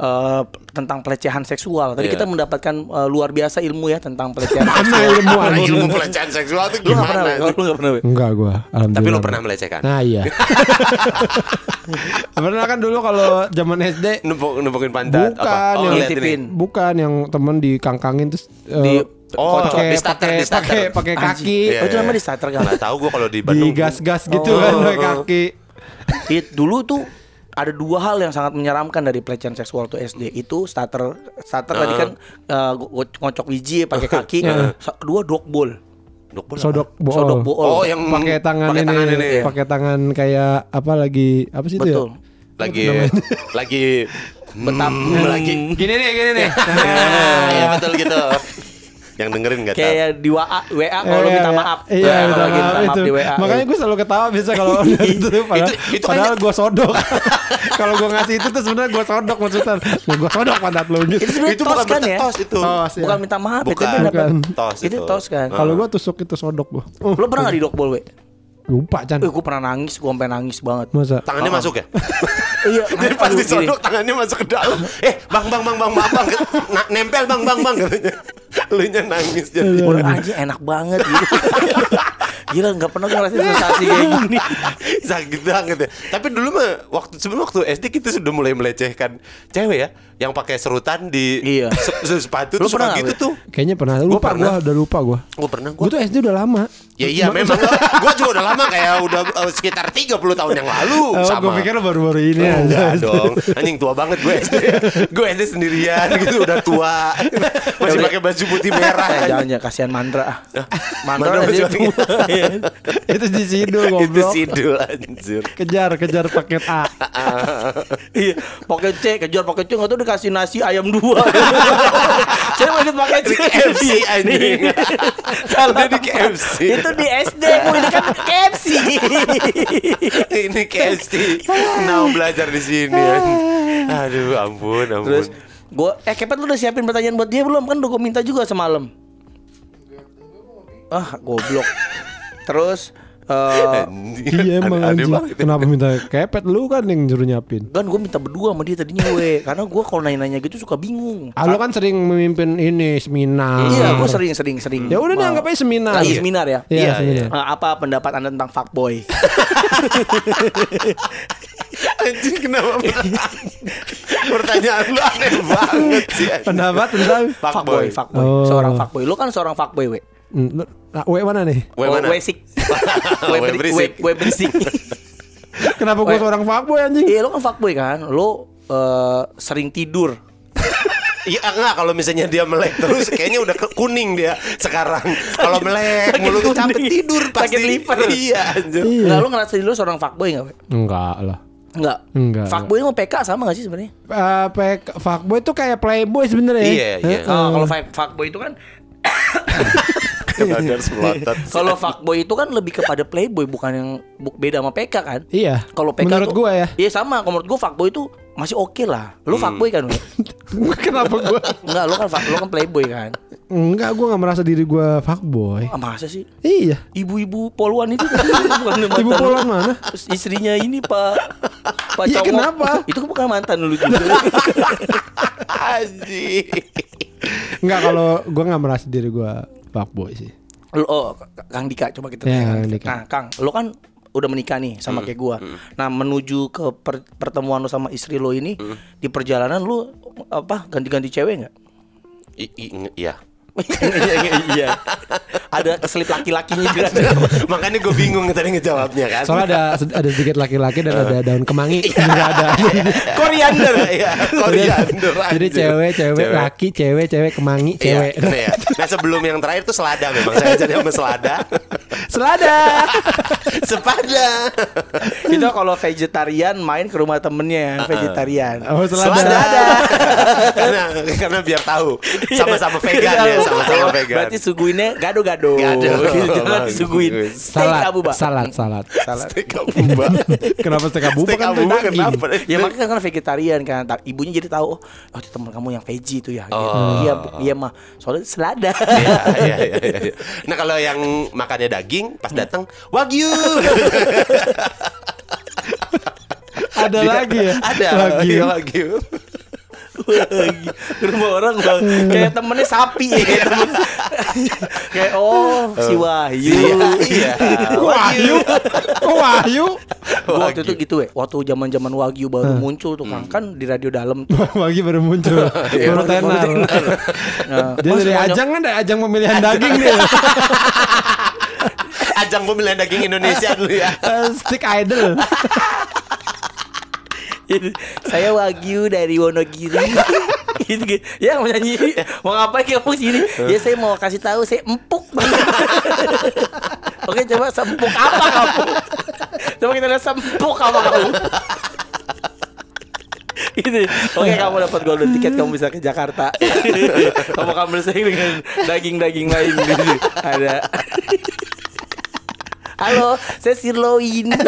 Eh, tentang pelecehan seksual. Tadi Iya. kita mendapatkan eh, luar biasa ilmu ya tentang pelecehan. Mana seksual. ilmu ilmu pelecehan seksual itu Lu nggak pernah? gimana? Lu nggak pernah? Enggak gua. Tapi lu pernah melecehkan? Nah iya. pernah kan dulu kalau zaman SD Numpuk, numpukin pantat Bukan, apa? Oh, yang ngintipin. ini. bukan yang temen dikangkangin terus eh, Di Oh, pakai di starter, pakai di starter. pakai pakai kaki Iya, Oh, itu iya. namanya di starter kan? Nggak tahu gua kalau di Bandung. digas-gas gitu Oh, kan oh, pakai oh. kaki. It, dulu tuh ada dua hal yang sangat menyeramkan dari pelecehan seksual tuh SD itu starter starter tadi kan eh, go- ngocok biji pakai kaki. Sa- kedua Dok bola Sodok bool. Sodok bool. Oh, yang pakai tangan pakai ini, tangan ini. pakai tangan kayak apa lagi apa sih itu ya? betul. Lagi lagi betap Hmm, lagi. Gini nih, gini nih. Ah, ya betul gitu. Yang dengerin enggak tahu. kayak di WA WA kalau Iya, minta iya. maaf Iya, Kalau minta lagi maaf minta maaf itu. di WA Makanya gue selalu ketawa bisa kalau itu padahal, Itu- itu padahal gue sodok. kalau gue ngasih itu tuh sebenarnya gue sodok maksudnya. Gue sodok pantat lu gitu. itu Itu tos bukan kan ya tos itu. Tos, ya. bukan minta maaf Bukan. tapi dapat Bukan. Tos itu itu. tos kan Kalau gue tusuk itu sodok gue. Lo pernah nggak di dog we lupa Chan. Eh, gue pernah nangis, gue sampai nangis banget. Masa? Tangannya masuk ya? iya, Jadi pas disodok tangannya masuk ke dalam. Eh, bang bang bang bang bang bang. Na- nempel bang bang bang katanya. Lu nya nangis jadi. gini. Udah anjing enak banget gitu. Gila nggak pernah ngerasain sensasi kayak gini. Sakit banget ya. Tapi dulu mah waktu sebelum waktu SD kita sudah mulai melecehkan cewek ya yang pakai serutan di Iya. se- se- sepatu Lu tuh suka pernah gitu tuh. Kayaknya pernah. Lupa gue, pernah. udah lupa gue. Gue pernah gue. tuh SD udah lama. Ya iya memang Gue juga udah lama kayak udah eh, sekitar 30 tahun yang lalu Oh, sama. gue pikir baru-baru ini Oh, enggak aja. dong Anjing tua banget gue SD Gue SD sendirian gitu Udah tua Masih pakai baju putih merah Eh, jangan ya kasihan Mandra. Mandra Mandra masih dia tua. itu di Sidul Itu goblok. sidul aja Anjir. Kejar, kejar paket A. Iya, pakai C, kejar pakai C, nggak tahu dikasih nasi ayam dua. Saya mau pakai C. KFC, anjing. Salah di KFC. Itu di SD, Bu. Ini kan KFC. Ini KFC. Nah, belajar di sini. Aduh, ampun, ampun. Terus gua eh Kepet lu udah siapin pertanyaan buat dia belum? Kan udah gua minta juga semalam. Ah, goblok. Terus eh Anjing. Iya emang Aneh anjing. banget. Kenapa minta kepet lu kan yang nyuruh nyapin? kan gue minta berdua sama dia tadinya we karena gue kalau nanya-nanya gitu suka bingung Ah, lu kan sering memimpin ini seminar. iya gue sering sering sering Ya udah nih anggap aja seminar. lagi seminar ya Iya, Iya, seminar. Eh, apa pendapat anda tentang fuckboy Anjing kenapa Pertanyaan lu aneh banget sih. Pendapat tentang fuckboy fuckboy Oh. seorang fuckboy lu kan seorang fuckboy we nah, W mana nih? Weh, mana? we sik beri- berisik. we berisik Kenapa gue seorang fuckboy anjing? iya lu kan fuckboy kan lu eh, sering tidur Iya enggak kalau misalnya dia melek terus kayaknya udah ke- kuning dia sekarang. Kalau melek mulu tuh capek tidur pasti. Sakit liver. Iya anjir. Iya. Enggak, lu ngerasa diri lu seorang fuckboy enggak? Enggak lah. Enggak. Enggak, Fuckboy sama PK sama gak sih sebenarnya? Eh, pek- fuckboy tuh kayak playboy sebenarnya. ya. Iya, iya. Heeh. Oh, kalau fuck- fuckboy itu kan Kadang harus melotot. Kalau fuckboy itu kan lebih kepada playboy bukan yang beda sama PK kan? Iya. Kalau PK menurut gua ya. Iya sama. Kalau menurut gua fuckboy itu masih oke lah. Lu fuckboy kan? Kenapa gua? Enggak, lu kan fuck- lu kan playboy kan? Enggak, gua nggak merasa diri gua fuckboy. Ah, masa sih? Iya. Ibu-ibu poluan itu bukan mantan Ibu lu. poluan mana? Terus istrinya ini Pak Pak Iya, Congok. kenapa? Itu bukan mantan lu juga. Anjing. Enggak kalau gua nggak merasa diri gua fuckboy sih. lu, oh, Kang Dika coba kita tanya. Kang Dika. Nah, Kang, lu kan udah menikah nih sama kayak gua. Nah, menuju ke per- pertemuan lu sama istri lu ini di perjalanan lu apa ganti-ganti cewek nggak? Iya. Iya. Ada keselip laki-lakinya juga. Makanya gue bingung tadi ngejawabnya kan. Soalnya ada ada sedikit laki-laki dan ada daun kemangi Iya. juga ada. Koriander. Iya, koriander. Jadi cewek, cewek, laki, cewek, cewek, kemangi, Iya, cewek. iya. Nah sebelum yang terakhir tuh selada memang saya jadi sama selada. Selada. Sepada. Itu kalau vegetarian main ke rumah temennya yang vegetarian. Oh, selada. Selada. karena karena biar tahu sama-sama vegan ya, sama-sama vegan. Berarti suguinnya gado-gado. Gado. Jangan Bagus. disuguhin steak Salad, abu bak. salad, salad. Steak abuba. Kenapa steak abu Steak kan abuba daging? kenapa? Ya makanya kan vegetarian kan. Ibunya jadi tahu, oh itu teman kamu yang veggie itu ya. Gitu. Oh. Iya, iya mah. Soalnya selada. Iya, iya, iya, iya. Nah kalau yang makannya daging pas datang wagyu. Ada lagi ya? Ada Lagi. wagyu. Lagi ke rumah orang Bang. kayak temennya sapi ya kayak temen kayak oh si Wahyu Iya. Wahyu. Kok Wahyu? Gua waktu itu gitu ya waktu zaman zaman Wagyu baru muncul tuh kan kan di radio dalam tuh Wahyu baru muncul. Iya, Baru tenar. Nah, Dia Mas, dari ajang kan ada ajang pemilihan daging dia. Ajang pemilihan daging Indonesia dulu ya. Stick idol. Saya Wagyu dari Wonogiri. Gitu, gitu. ya mau nyanyi. Mau ngapain kamu sini? Ya saya mau kasih tahu saya empuk. Banget oke coba sempuk apa kamu? Coba kita lihat sempuk apa kamu? Gitu. Oke kamu dapat golden ticket kamu bisa ke Jakarta. Kamu akan bersaing dengan daging-daging lain gitu. Ada. Halo saya sirloin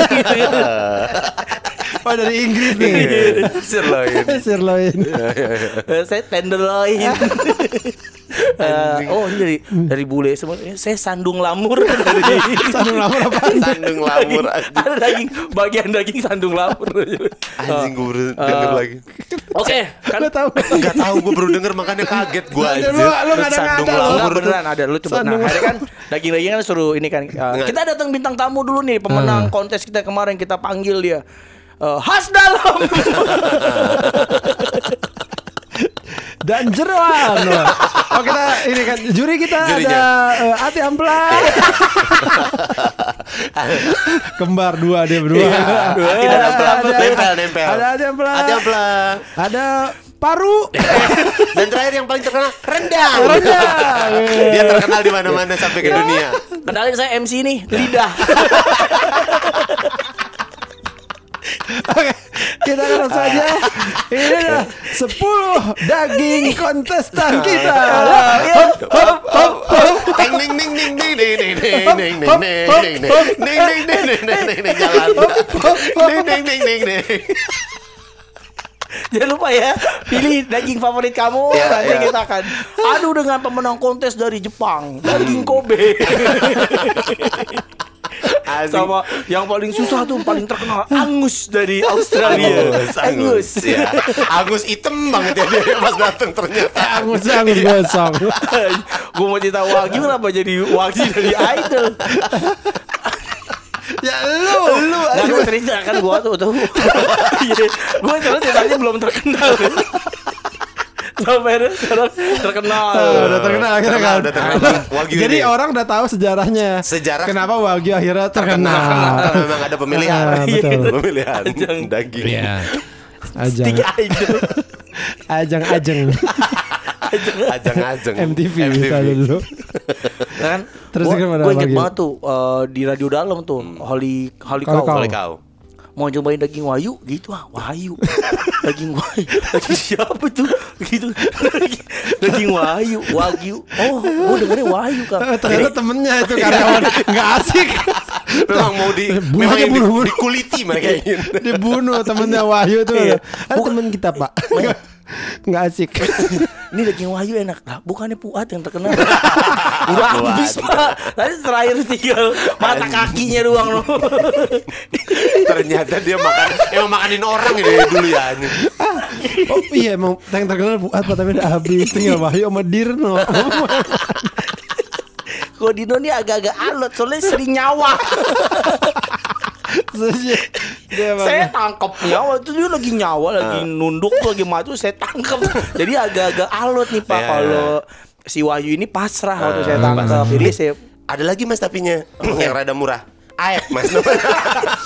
Oh dari Inggris nih. Sirloin. Sirloin. Eh, saya tenderloin. Eh, oh ini dari dari bule semua. Eh, Saya sandung lamur Sandung lamur apa? Sandung lamur. Ada daging bagian daging sandung lamur. Anjing gue baru denger lagi. Oke, kan Lo tahu? Enggak tahu gue baru denger makanya kaget gue Lu- anjir. lu ada Sandung lamur beneran ada lu coba. Nah, hari kan daging-daging kan suruh ini kan. uh, kita datang bintang tamu dulu nih pemenang kontes kita kemarin kita panggil dia. Uh, khas dalam Dan jeroan. Wah. Oh kita ini kan juri kita Jurinya. ada eh, Ati Amplas. Kembar dua dia berdua. Iya. Ati dan Amplas. Ada- Nempel, nempel. Ada Ati Amplas. Hati amplas. Ada paru. Dan terakhir yang paling terkenal rendang. Rendang. Dia terkenal di mana-mana sampai ke dunia. Kenalin saya MC nih, lidah. Oke, kita akan langsung aja. Ini adalah 10 daging kontestan kita. Hop, hop, hop, hop. Ting ding ding ding ding ding ding ding ding ding ding ding ding ding ding ding ding ding ding ding jalan. Ding ding ding ding ding. Jangan lupa ya Pilih daging favorit kamu Ya, Nanti ya. kita akan Adu dengan pemenang kontes dari Jepang Daging Kobe Asik. Sama yang paling susah tuh Paling terkenal Angus dari Australia Angus, Angus. Ya. Agus item banget ya dia pas datang ternyata. Angus, angus gosong. Gue mau cerita Wagyu Kenapa jadi Wagyu dari Idol Ya lu. Lu. Nah gue cerita kan gue tuh tuh Iya Gue terus ceritanya belum terkenal Sampai sekarang terkenal udah terkenal akhirnya Terkenal, kan. udah terkenal. Wagyu Jadi ini. orang udah tahu sejarahnya. Sejarah. Kenapa Wagyu akhirnya terkenal. Karena memang ada pemilihan. Ah, betul. Pemilihan Ajang. daging. Ajang, Tiga Idol ajang, ajang. Ajang-ajang. MTV, kita dulu. kan Terus gua, gimana gua inget banget tuh eh, di radio dalam tuh Holy Holy Holy Cow. Cow. Mau cobain daging wayu gitu ah wahyu daging wayu daging siapa tuh gitu daging, daging wayu wagyu oh gua dengernya wahyu kan Ternyata temennya itu karyawan nggak asik. Memang mau di Bunuh memang di, dikuliti mereka ini. Dibunuh temennya Wahyu tuh. Iya. Ada temen kita pak. Nggak asik. ini daging wahyu enak lah bukannya puat yang terkenal udah habis pak tadi terakhir tinggal mata kakinya doang loh Ternyata dia makan emang makanin orang ini dulu ya. ini. Oh iya emang yang terkenal buat pak tapi udah habis tinggal Wahyu sama Dirno. Kok Dino nih agak-agak alot soalnya sering nyawa saya tangkap nyawa itu dia lagi nyawa lagi nunduk tuh, lagi maju saya tangkap jadi agak-agak alot nih pak Iya. kalau si Wahyu ini pasrah waktu saya tangkap jadi saya Ada lagi mas tapinya? Yang rada murah. Aep mas.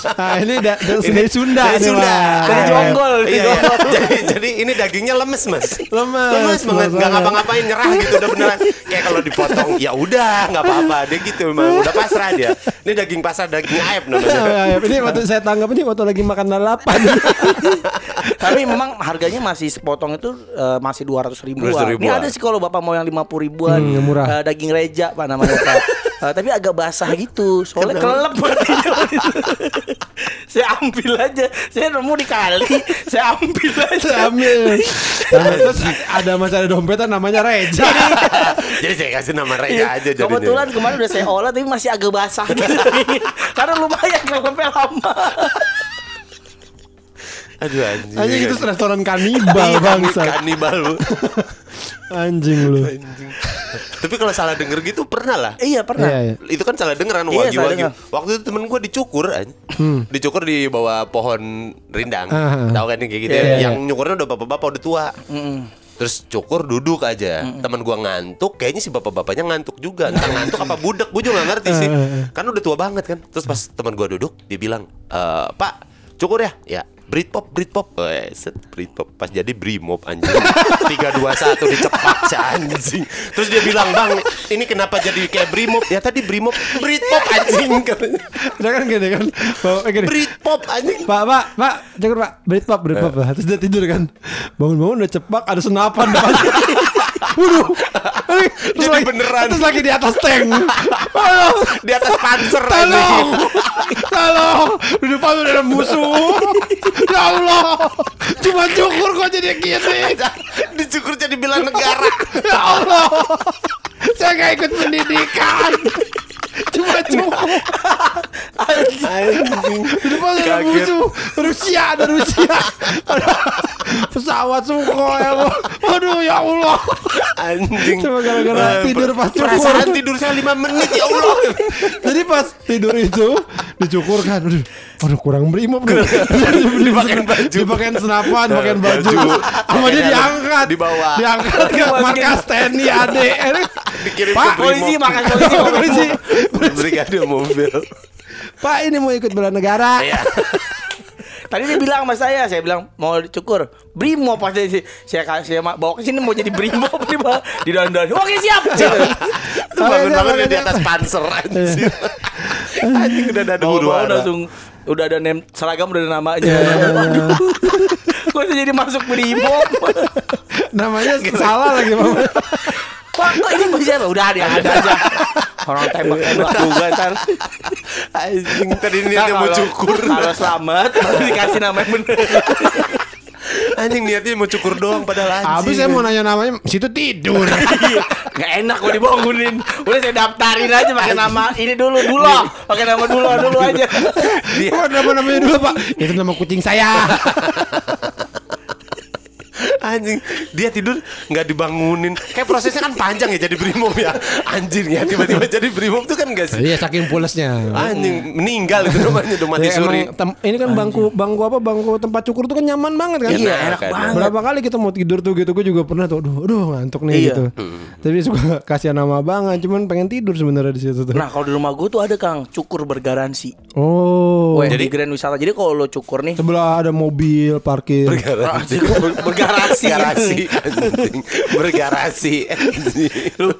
Nah ini da- da- dari Sunda Dari Sunda. Dari jonggol, dari Iya, iya. jonggol. jadi, jadi ini dagingnya lemes mas. Lemes, lemes banget. Nggak ngapa-ngapain nyerah gitu udah beneran. Kayak kalau dipotong ya udah nggak apa-apa. Dia gitu memang udah pasrah dia. Ini daging pasar daging aep namanya. Ini waktu saya tangkap ini waktu lagi makan lalapan. tapi memang harganya masih sepotong itu eh, masih dua ratus ribuan. 200 Ini ribuan. ada sih kalau bapak mau yang lima puluh ribuan Hmm, murah. eh, daging reja pak namanya pak. Eh, tapi agak basah gitu soalnya kelelep berarti. saya ambil aja saya nemu di kali saya ambil aja Saya ambil. Nah, Terus ada masih ada dompetan namanya Reja. jadi saya kasih nama Reja aja jadinya. Iya. Kebetulan kemarin udah saya olah tapi masih agak basah gitu. Karena lumayan kelepnya lama. Aduh anjing. Anjing itu restoran kanibal Iya, bangsa. Kanibal lu. Anjing lu. Tapi kalau salah denger gitu pernah lah. Iya pernah. Iya, iya. Itu kan salah dengeran Iya, wagyu. Waktu itu temen gue dicukur, anj. dicukur di bawah pohon rindang. Hmm. Ah, ah. Tahu kan yang kayak gitu Iya, ya? iya, Yang nyukurnya udah bapak-bapak udah tua. Terus cukur duduk aja. Temen gua ngantuk, kayaknya si bapak-bapaknya ngantuk juga. Entah ngantuk apa budek, gue juga gak ngerti sih. Kan udah tua banget kan. Terus pas temen gua duduk, dia bilang, "Eh, Pak, cukur ya?" Ya. Britpop, Britpop, Weh, set Britpop pas jadi Brimob anjing. 3 2 1 dicepak si anjing. Terus dia bilang, "Bang, ini kenapa jadi kayak Brimob?" Ya tadi Brimob, Britpop anjing katanya. Udah kan gini kan. Bawa gini. Britpop anjing. Pak, pak, pak, cukur pak, Britpop, Britpop Eh. Terus dia tidur kan Bangun-bangun udah cepak, ada senapan depan Waduh. Terus Jadi lagi, beneran. Terus lagi di atas tank. Di atas panser Tolong. Tolong. Di depan udah ada musuh. Ya Allah. Cuma cukur kok jadi gini. Dicukur jadi bela negara. Ya Allah. Saya gak ikut pendidikan Cuma cukur Anjing. Di depan ada musuh Rusia ada Rusia Ada pesawat Sukhoi Allah. Aduh ya Allah Anjing. Cuma gara-gara Eh, tidur pas cukur. Perasaan tidur saya 5 menit ya Allah. Jadi pas tidur itu Dicukur kan Aduh, aduh kurang brimob Dipakein baju. Dipakein senapan Dipakein baju Baju. Sama dia diangkat di bawah. Diangkat ke markas TNI AD Dikirim Pak. Polisi makan polisi. Polisi Brigade mobil. Pak ini mau ikut bela negara Iya. Tadi dia bilang sama saya, saya bilang mau dicukur. Brimo pas dia saya kasih saya bawa ke sini mau jadi Brimo di bawah di dandan. Oke siap. Itu bangun-bangun di atas panser anjing. Anjing udah ada huru-hara. langsung udah ada name seragam udah ada namanya. Waduh. Gue tuh jadi masuk brimob. Namanya salah lagi mama. Pak, kok ini bisa Udah ada ada aja. Orang tembak-tembak juga ntar. Anjing tadi niatnya mau cukur. Kalau selamat baru dikasih nama yang bener. Anjing niatnya mau cukur doang padahal anjing. Habis saya mau nanya namanya, situ tidur. Gak enak gue dibangunin. Udah saya daftarin aja pakai nama ini dulu dulu. Pakai nama dulu dulu aja. Kok nama namanya dulu pak? Itu nama kucing saya. Anjing, dia tidur nggak dibangunin. Kayak prosesnya kan panjang ya jadi brimob ya. Anjing ya tiba-tiba jadi brimob tuh kan gak sih? Iya saking pulesnya. Anjing meninggal itu namanya udah mati Ya, suri. emang ini kan bangku bangku apa bangku tempat cukur tuh kan nyaman banget kan? Iya, Enak enak kan. banget. Berapa kali kita mau tidur tuh gitu, gue juga pernah tuh, aduh, aduh ngantuk nih Iya. gitu. Tapi suka kasihan nama abangan, cuman pengen tidur sebenarnya di situ tuh. Nah kalau di rumah gue tuh ada Kang cukur bergaransi. Oh, Weh, di Grand Wisata. Jadi kalau lo cukur nih sebelah ada mobil parkir. Ah, cukur bergarasi. Garasi anjing. Bergarasi. Loh,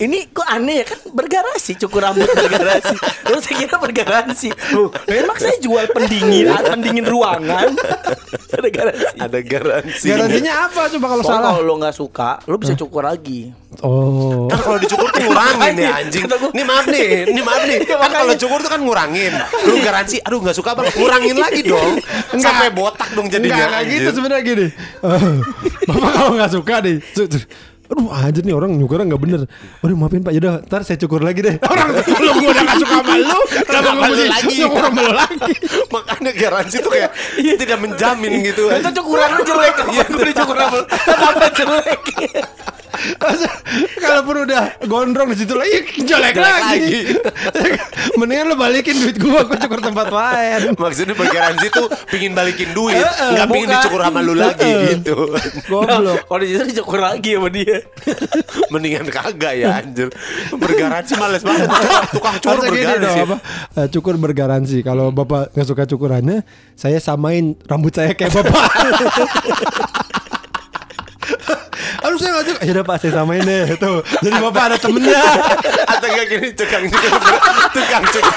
ini kok aneh ya kan bergarasi cukur rambut bergarasi. Terus saya kira bergaransi. Loh, memang saya jual pendingin, ah, pendingin ruangan. Ada garansi. Ada garansi. Garansinya apa coba kalau Soalnya salah? kalau lo nggak suka, lo bisa cukur lagi. Oh. Kan kalau dicukur tuh ngurangin ya anjing. Nih maaf nih, nih maaf nih. Kan kalau cukur tuh kan ngurangin. Lu garansi, aduh nggak suka bang, ngurangin lagi dong. Sampai botak dong jadinya. enggak gitu sebenarnya gini. Bapak kalau nggak suka deh. Aduh anjir nih orang nyukurnya nggak bener Aduh maafin pak Yaudah ntar saya cukur lagi deh Orang lu gue udah gak suka sama lu Kenapa gue lu mesti lagi? nyukur sama lu lagi Makanya garansi tuh kayak tidak menjamin gitu. Itu cukuran lo jelek. Iya, gue dicukur rambut. Kenapa jelek? Masa- Kalaupun udah gondrong di situ lagi jelek, Jelek lagi. Mendingan lu balikin duit gua gua cukur tempat lain. Maksudnya bergaransi tuh pingin balikin duit, nggak pingin dicukur sama lu lagi gitu. Goblok. Kalau di situ dicukur lagi sama dia. Mendingan kagak ya anjir. Bergaransi males banget. Tukang cukur dong, bergaransi. apa? Eh, cukur bergaransi. Kalau bapak nggak suka cukurannya, saya samain rambut saya kayak bapak. Saya nggak suka. Ya udah pak saya samain deh. Tuh. Jadi bapak ada temennya. Atau enggak gini tukang cukur ber- tukang cukur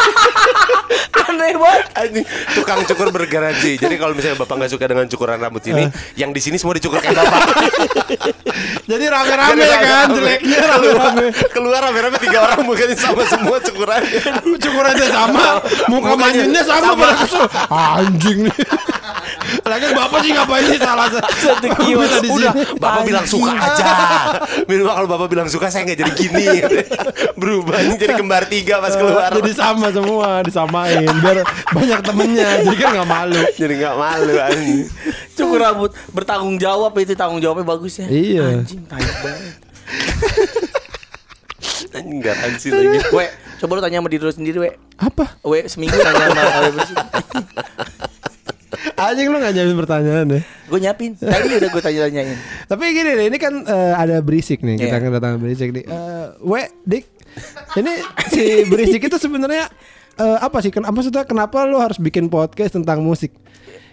Aneh banget. anjing tukang cukur bergaransi. Jadi kalau misalnya bapak nggak suka dengan cukuran rambut ini, yang di sini semua dicukur kayak bapak. Jadi rame-rame Jadi kan rame-rame. jeleknya keluar, rame-rame. keluar rame-rame tiga orang mukanya sama semua cukurannya. Cukurannya sama, muka Mukanya manyunnya sama, sama. pada kesel. Anjing nih. Lagi bapak sih ngapain sih salah Satu kios. Udah, bapak bilang suka aja. Minimal kalau bapak bilang suka saya nggak jadi gini. Berubah jadi kembar tiga pas keluar. Jadi sama semua disamain biar banyak temennya jadi kan nggak malu. jadi nggak malu anjing. Cukur rambut bertanggung jawab itu tanggung jawabnya bagus ya. Iya. Anjing tai banget. Anjing garansi lagi. We, coba lu tanya sama diri lu sendiri, we. Apa? We seminggu tanya sama. Anjing lu nggak jawabin pertanyaan deh. Gue nyiapin. Tadi udah gue tanya-tanyain. Tapi gini deh, ini kan eh, ada berisik nih. Kita Iya. kedatangan berisik nih. Eh, we, dik. Ini si berisik itu sebenarnya eh, apa sih? Ken- Maksudnya kenapa lu harus bikin podcast tentang musik?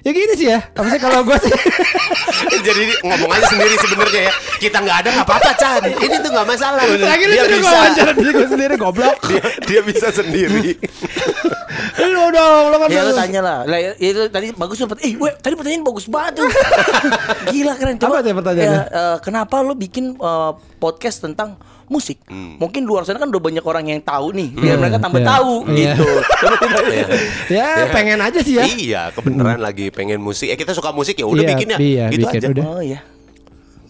Ya gini sih ya. Apa sih kalau gue sih? Jadi ngomong aja sendiri sebenarnya ya. Kita nggak ada nggak apa-apa Chan. Ini tuh nggak masalah. Lagi lu dia bisa. wawancara diri gue sendiri goblok. Dia, dia bisa sendiri. lu dong, lu kan Ya lu tanya lah. Lah ya, itu tadi bagus tuh. Eh, we, tadi pertanyaan bagus banget tuh. Gila keren. Apa sih pertanyaannya? Ya, eh, kenapa lu bikin eh, podcast tentang musik? Mungkin luar sana kan udah banyak orang yang tahu nih. Biar mereka tambah Iya. tahu Iya. gitu. Iya. Ya, pengen aja sih ya. Iya, kebenaran lagi pengen musik. Eh kita suka musik ya udah Iya, bikin ya. iya, gitu bikin, aja. udah. Oh iya.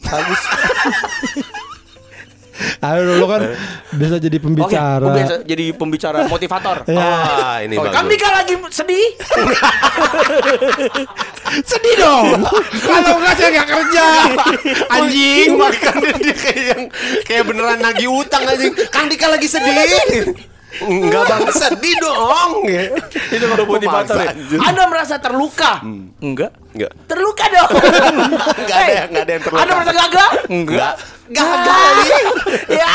Bagus. Aduh, lu kan bisa jadi Oke, pembicara. gua biasa jadi pembicara motivator. Wah, ini Oke, bagus. Kang Dika lagi sedih. Sedih dong. Kalau enggak saya enggak kerja. Anjing. Makanya dia kayak yang kayak beneran nagih utang anjing. Kang Dika lagi sedih. Enggak bang, sedih dong. Itu kalau motivator ya. Anda merasa terluka? Enggak. Enggak. Terluka dong. Enggak ada yang enggak ada yang terluka. Anda merasa gagal? Enggak. Gagal nih. ya.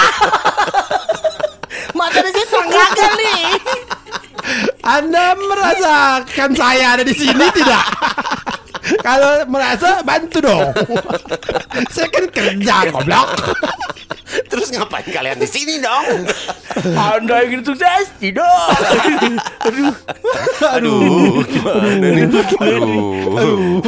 Mata di situ gagal nih. Anda merasakan saya ada di sini tidak? Kalau merasa bantu dong. saya kan kerja goblok. Terus ngapain kalian di sini dong? Anda ingin sukses? Tidak. Aduh. Aduh, gimana nih? Aduh.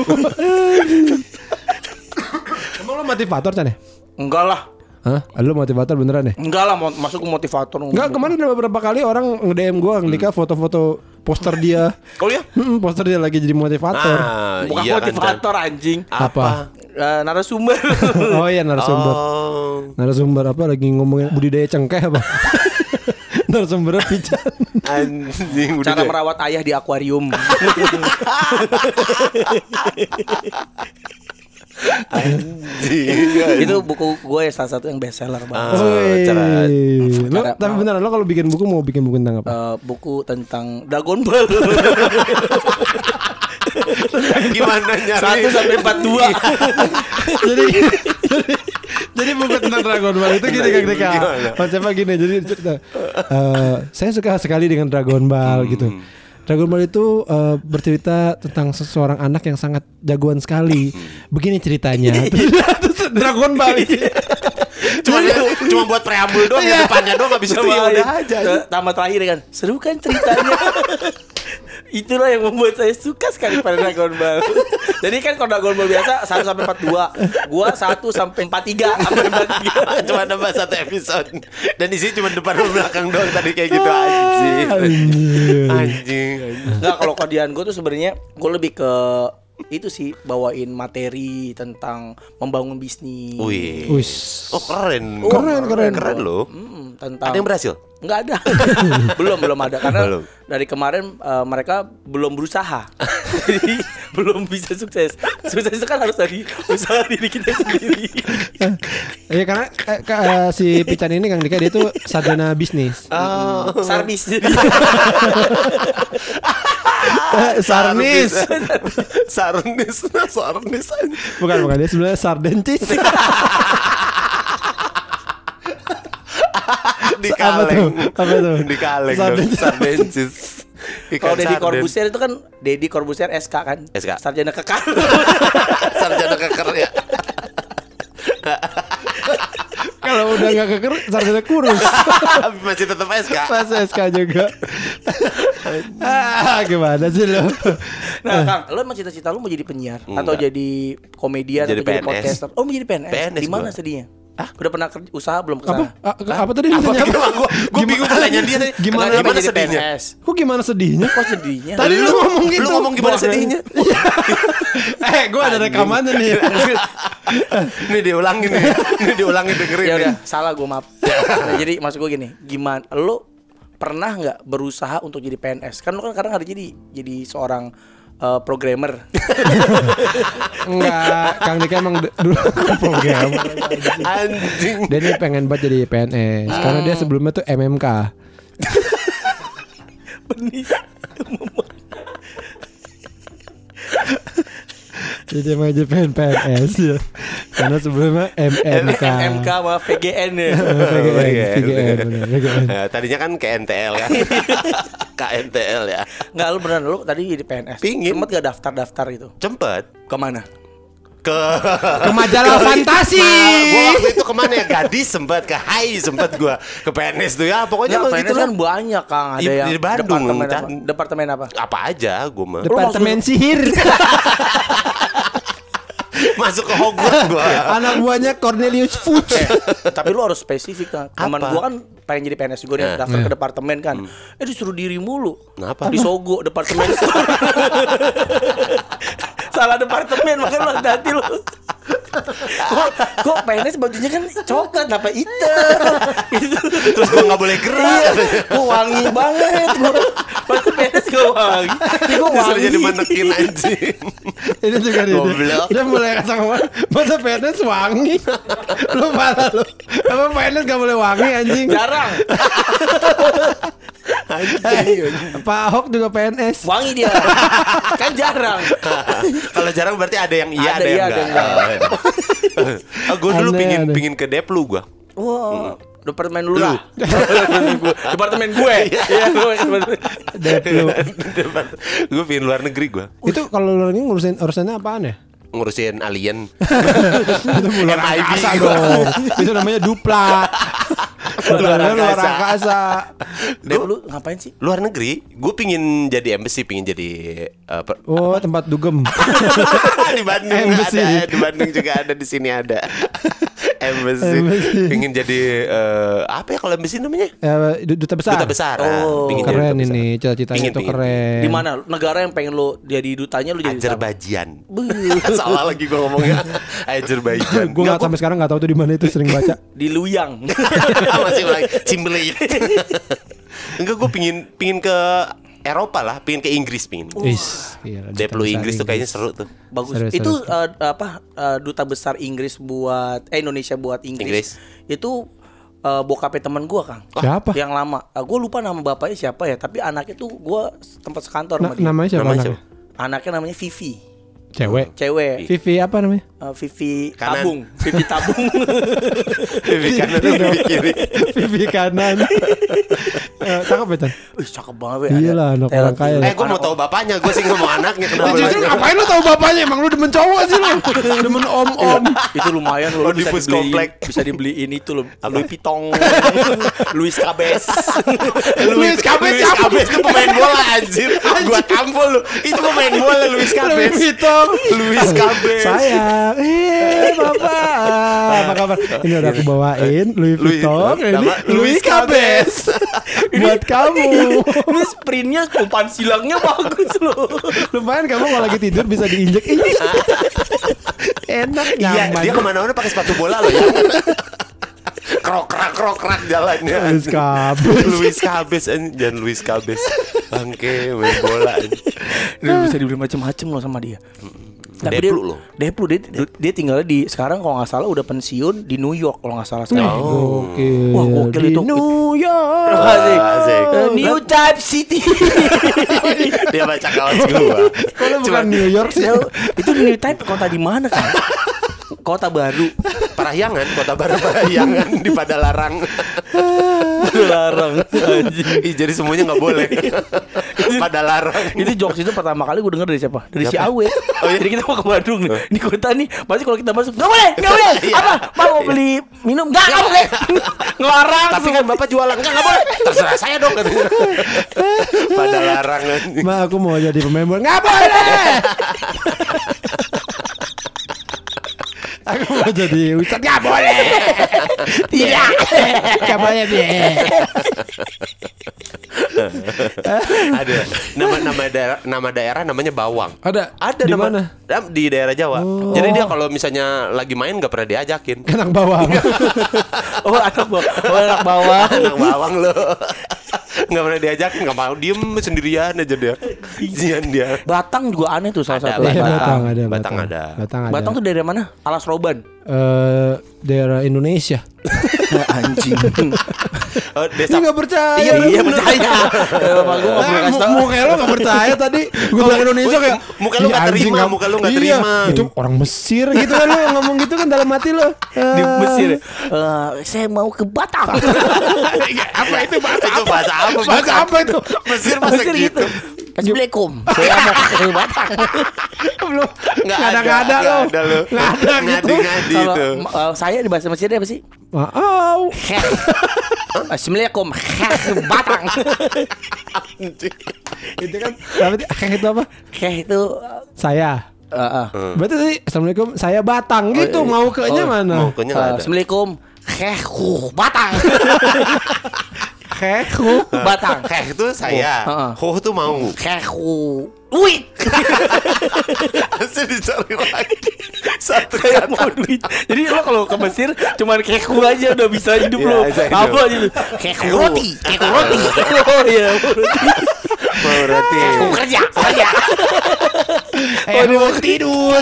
Emang lo motivator Chan ya? Enggak lah. Hah? Lu motivator beneran ya? Enggak lah, masuk ke motivator. Enggak, kemarin ada beberapa kali orang nge-DM gua Andika foto-foto poster dia. Kalau ya, Hmm, poster dia lagi jadi motivator. Ah, bukan iya kan, motivator anjing. Chan. Apa? Eh, narasumber. oh iya narasumber. Oh. Narasumber apa lagi ngomongin budidaya cengkeh apa? Narasumber pican. Anjing udah Cara merawat ayah di akuarium. Anjing. itu buku gue salah satu yang best seller banget. Ah, Woi. cara- Lo cara- tapi beneran lo kalau bikin buku mau bikin buku tentang apa? Eh, buku tentang Dragon Ball Gimana nyari? 1 sampai 42. jadi jadi buku tentang Dragon Ball itu gini Kang Dika. Gimana? Konsepnya gini jadi cerita. eh, saya suka sekali dengan Dragon Ball gitu. Dragon Ball itu eh, bercerita tentang seseorang anak yang sangat jagoan sekali. Begini ceritanya. Dragon Ball itu. Cuma cuma buat preambul doang, Iya. di depannya doang habis itu ya udah aja. Eh, Tamat terakhir kan Seru kan ceritanya Itulah yang membuat saya suka sekali pada Dragon Ball. Jadi kan kalau Dragon Ball biasa 1 sampai 42 Gua 1 sampai 43 Sampai 43 cuma nambah satu episode. Dan isi cuma depan dan belakang doang tadi kayak gitu. Anjing. Anjir. anjing. Anjing. Nggak kalau kodian gue tuh sebenarnya Gue lebih ke itu sih bawain materi tentang membangun bisnis. wih. Wis. oh keren. Keren, keren. keren loh. Mm, tentang ada yang berhasil Nggak ada. belum belum ada karena Belum. dari kemarin eh, mereka belum berusaha. Jadi belum bisa sukses. Sukses itu kan harus dari usaha diri kita sendiri. Ya karena eh, ka- eh, si Pican ini Kang Dika dia tuh sarjana bisnis. oh Sarbis. Eh, Sarnis. sarnis sarnis Bukan bukan dia sebenarnya sardentis. di Apa kaleng tuh? Apa tuh? di kaleng Sardensis. sardensis Kalau Deddy Corbuzier itu kan Deddy Corbuzier SK kan. SK. Sarjana kekar. sarjana keker ya Kalau udah nggak keker sarjana kurus. masih tetap SK Mas SK juga. ah, gimana sih lo? Nah, Kang, lo emang cita-cita lo mau jadi penyiar atau Enggak. jadi komedian Jadi atau jadi PNS. podcaster? Oh, mau jadi PNS. PNS Di mana sedihnya? Ah, udah pernah kerja, usaha belum ke Apa? A- apa tadi Apa? ditanya apa? Gimana? Gua- gua bingung pertanyaan dia tadi. Gimana, Gimana jadi sedihnya? PNS? Kok gimana sedihnya? Kok sedihnya? Tadi lu ngomong gitu. Lu ngomong gimana Gua- sedihnya? eh, gue ada rekamannya nih. Nih diulangin nih. Nih diulangin dengerin. ya udah, salah gue maaf. Nah, jadi maksud gue gini, gimana lo pernah nggak berusaha untuk jadi PNS? Kan lo kan kadang ada jadi jadi seorang eh, programmer. Enggak, Kang Dika emang dulu program. Anjing. Dia nih pengen banget jadi PNS karena dia sebelumnya tuh MMK. Benih. Jadi emang jadi pengen PNS ya. Karena sebelumnya MMK. MK sama VGN ya. VGN, VGN, VGN. Ya, tadinya kan KNTL kan. KNTL ya. Nggak lo beneran lo tadi jadi PNS. Pingin. Sempet gak daftar-daftar itu? Cepet Ke mana? ke Ke majalah fantasi. Ma, gua waktu itu ke mana ya? Gadis sempet ke Hai sempet gua ke PNS tuh ya. Pokoknya mah PNS gitu kan banyak Kang. Ada Di- yang di Bandung, departemen apa? Chan. Departemen apa? Apa aja gua mah. Departemen sihir. Masuk ke Hogwarts gua. Anak buahnya Cornelius Fuchs. Tapi lu harus spesifik kan. Teman gua kan pengen jadi PNS juga nih, Nah. daftar ke departemen kan. Eh disuruh diri mulu. Kenapa? Di Sogo departemen. Salah departemen makanya lu hati lu. kok, kok PNS bajunya kan coklat apa hitam gitu. Terus gua nggak boleh gerak. Iya, kok wangi banget gua. Pas PNS gua wangi. Kok Disuruh wangi. jadi manekin anjing. Ini juga dia. Goblok. Dia mulai kata ngomong, masa PNS wangi? lu parah lu. Emang PNS gak boleh wangi anjing? Jarang. Anjing. Pak Ahok juga PNS. Wangi dia. kan jarang. Kalau jarang berarti ada yang iya, Ada ada, iya, yang ada yang enggak. Ah, gue dulu Aneh, pingin aneh. pingin ke Deplu gua. Wah, departemen lu lah. departemen gue. Departemen gue. Iya, gue. departemen- Deplu. gue pingin luar negeri gua. Itu kalau lu ini ngurusin urusannya apaan ya? ngurusin alien. Itu luar MIB gua. dong. Itu namanya dupla. Luar Luar luar angkasa. Dep lu ngapain sih? Luar negeri, gue pingin jadi embassy, pingin jadi eh, per- Oh, tempat dugem. di Bandung Embassy. ada, di Bandung juga ada, di sini ada. Embassy. Embassy. Pingin jadi eh, apa ya kalau embassy namanya? Eh, du- duta besar. Duta besar. ah. Oh. Pingin Keren duta besar. ini, cita-citanya Pingin, itu pingin. keren. Di mana? Negara yang pengen lu jadi dutanya lu jadi? Azerbaijan. Salah lagi gue ngomongnya. Azerbaijan. Gue nggak sampai sekarang nggak tahu tuh di mana itu sering baca. Di Luyang. masih lagi Cimbelit. Enggak gue pingin pingin ke Eropa lah, pingin ke Inggris pingin. Is, gila, besar Inggris tuh kayaknya seru tuh. Bagus. Serius, itu serius. eh, apa eh, duta besar Inggris buat eh Indonesia buat Inggris. Inggris. Itu eh, bokapnya teman gua, Kang. Siapa? Yang lama. gue lupa nama bapaknya siapa ya, tapi anaknya tuh gua tempat sekantor Na- sama dia. namanya siapa? Namanya anaknya? Anaknya namanya Vivi. Cewek. Cewek. Vivi apa namanya? Eh, Vivi Kanan. Tabung. Vivi Tabung. Vivi kanan Vivi kiri. Vivi kanan. Eh, Cakep ya, Chan? Wih, cakep banget we. Iya lah, anak orang kaya. Eh gue mau tahu bapaknya, gue sih nggak mau anaknya. Kenapa? Justru ngapain lu tahu bapaknya? Emang lu demen cowok sih lu? Demen om-om. itu lumayan Oh, lu di bisa Pus dibeliin Komplek. bisa dibeliin itu loh Louis Vuitton Louis Cabes Luis Cabes Luis Cabes. Itu pemain bola anjir. Gua tampol lu. Itu pemain bola Luis Louis Cabes. Vuitton. Luis Cabes. Sayang, eh bapak, apa kabar? Ini udah aku bawain Louis Louis- Vuitton, ini Louis Louis Cabes. buat kamu. ini sprintnya umpan silangnya bagus loh Lumayan kamu kalau lagi tidur bisa diinjek injek. Enak Iya, nyaman. dia ke mana-mana pakai sepatu bola loh ya. krokrak krokrak jalannya. Louis Cabes. Luis Cabes dan Luis Cabes. Bangke main bola. Dia bisa dibeli macam-macam loh sama dia Tapi Deplu dia, loh. Deplu dia, dia tinggalnya di sekarang kalau nggak salah udah pensiun di New York kalau nggak salah sekarang. Oke. Wah, gokil Di itu. New York. Asik. Asik. Eh, New Type City. Dia baca kaos gua. Kalau bukan New York sih. Itu New Type kota di mana kan? Kota baru. Parahyangan, kota baru Parahyangan di Padalarang. Larang. Anjing. Ih, jadi semuanya nggak boleh. Padalarang. itu jokes itu pertama kali gue denger dari siapa? Dari si Siapa? Awe. Oh, iya? Jadi kita mau ke Bandung nih. Di kota nih, pasti kalau kita masuk nggak boleh, nggak boleh. Iya. Apa? Mau mau beli minum? Nggak, nggak boleh. Ngelarang. Tapi kan bapak jualan enggak nggak boleh. Terserah saya dong katanya. Padalarang anjing. Ma aku mau jadi pemain bola. Nggak boleh. Aku mau jadi ustad. Nggak boleh. Tidak. Nggak boleh deh. Ada nama nama daerah nama daerah namanya Bawang. Ada. Ada di nama mana? Di daerah Jawa. Oh. Jadi dia kalau misalnya lagi main nggak pernah diajakin. Kenang bawang. Oh anak bawah. Oh anak bawah. Anak bawang lo. Nggak pernah diajakin, nggak mau diem sendirian aja dia. Izian dia. Batang juga aneh tuh salah Ada, satu. Iya, Batang. Batang ada. Batang ada. Batang ada. Batang tuh dari mana? Alas Roban. Eh, daerah Indonesia. Anjing. Oh, Dia nggak percaya. Iya, iya percaya. Eh, Bapak gue nggak perlu Ah, kasih mu- tau. muka lo gak percaya tadi Gue bilang Indonesia kayak muka lu "Ih, nggak anjing, terima, muka lu nggak iya, terima." Itu orang Mesir gitu kan lo ngomong gitu kan dalam hati lo Di Eh, Mesir. Eh, saya mau ke Batang. Apa itu bahasa itu bahasa apa? Bahasa apa itu? Mesir masa Mesir gitu. Assalamualaikum. Saya mau ke Batang. Belum Nggak Nggak ada nggak ada lo nggak ada lo. Nggak ada gitu Kalau itu. saya di bahasa Mesirnya apa sih? Heh. Assalamualaikum. Batang. Itu kan Apa itu apa? Heh itu Saya eh, eh, Berarti tadi Assalamualaikum Saya Batang gitu iya. Mau ke nya Oh, mana? Mau kenya ada. Assalamualaikum. Heh, huh, Batang. Hehu Batang. Heh itu saya. Oh, heeh. Ho itu mau. Heh, huh. Wih. Harusnya dicari lagi. Satu kata. mau duit. Jadi lo kalau ke Mesir cuman keku aja udah bisa hidup Iya, lo. Apa gitu? Keku roti, keku roti. Oh iya. Mau roti. Keku kerja, kerja. Hehu mau tidur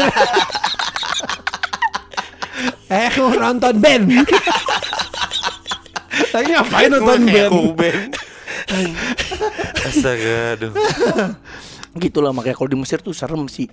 Hehu nonton band Tadi ngapain nonton band? Kuben. Astaga, aduh. Gitu lah makanya kalau di Mesir tuh serem sih.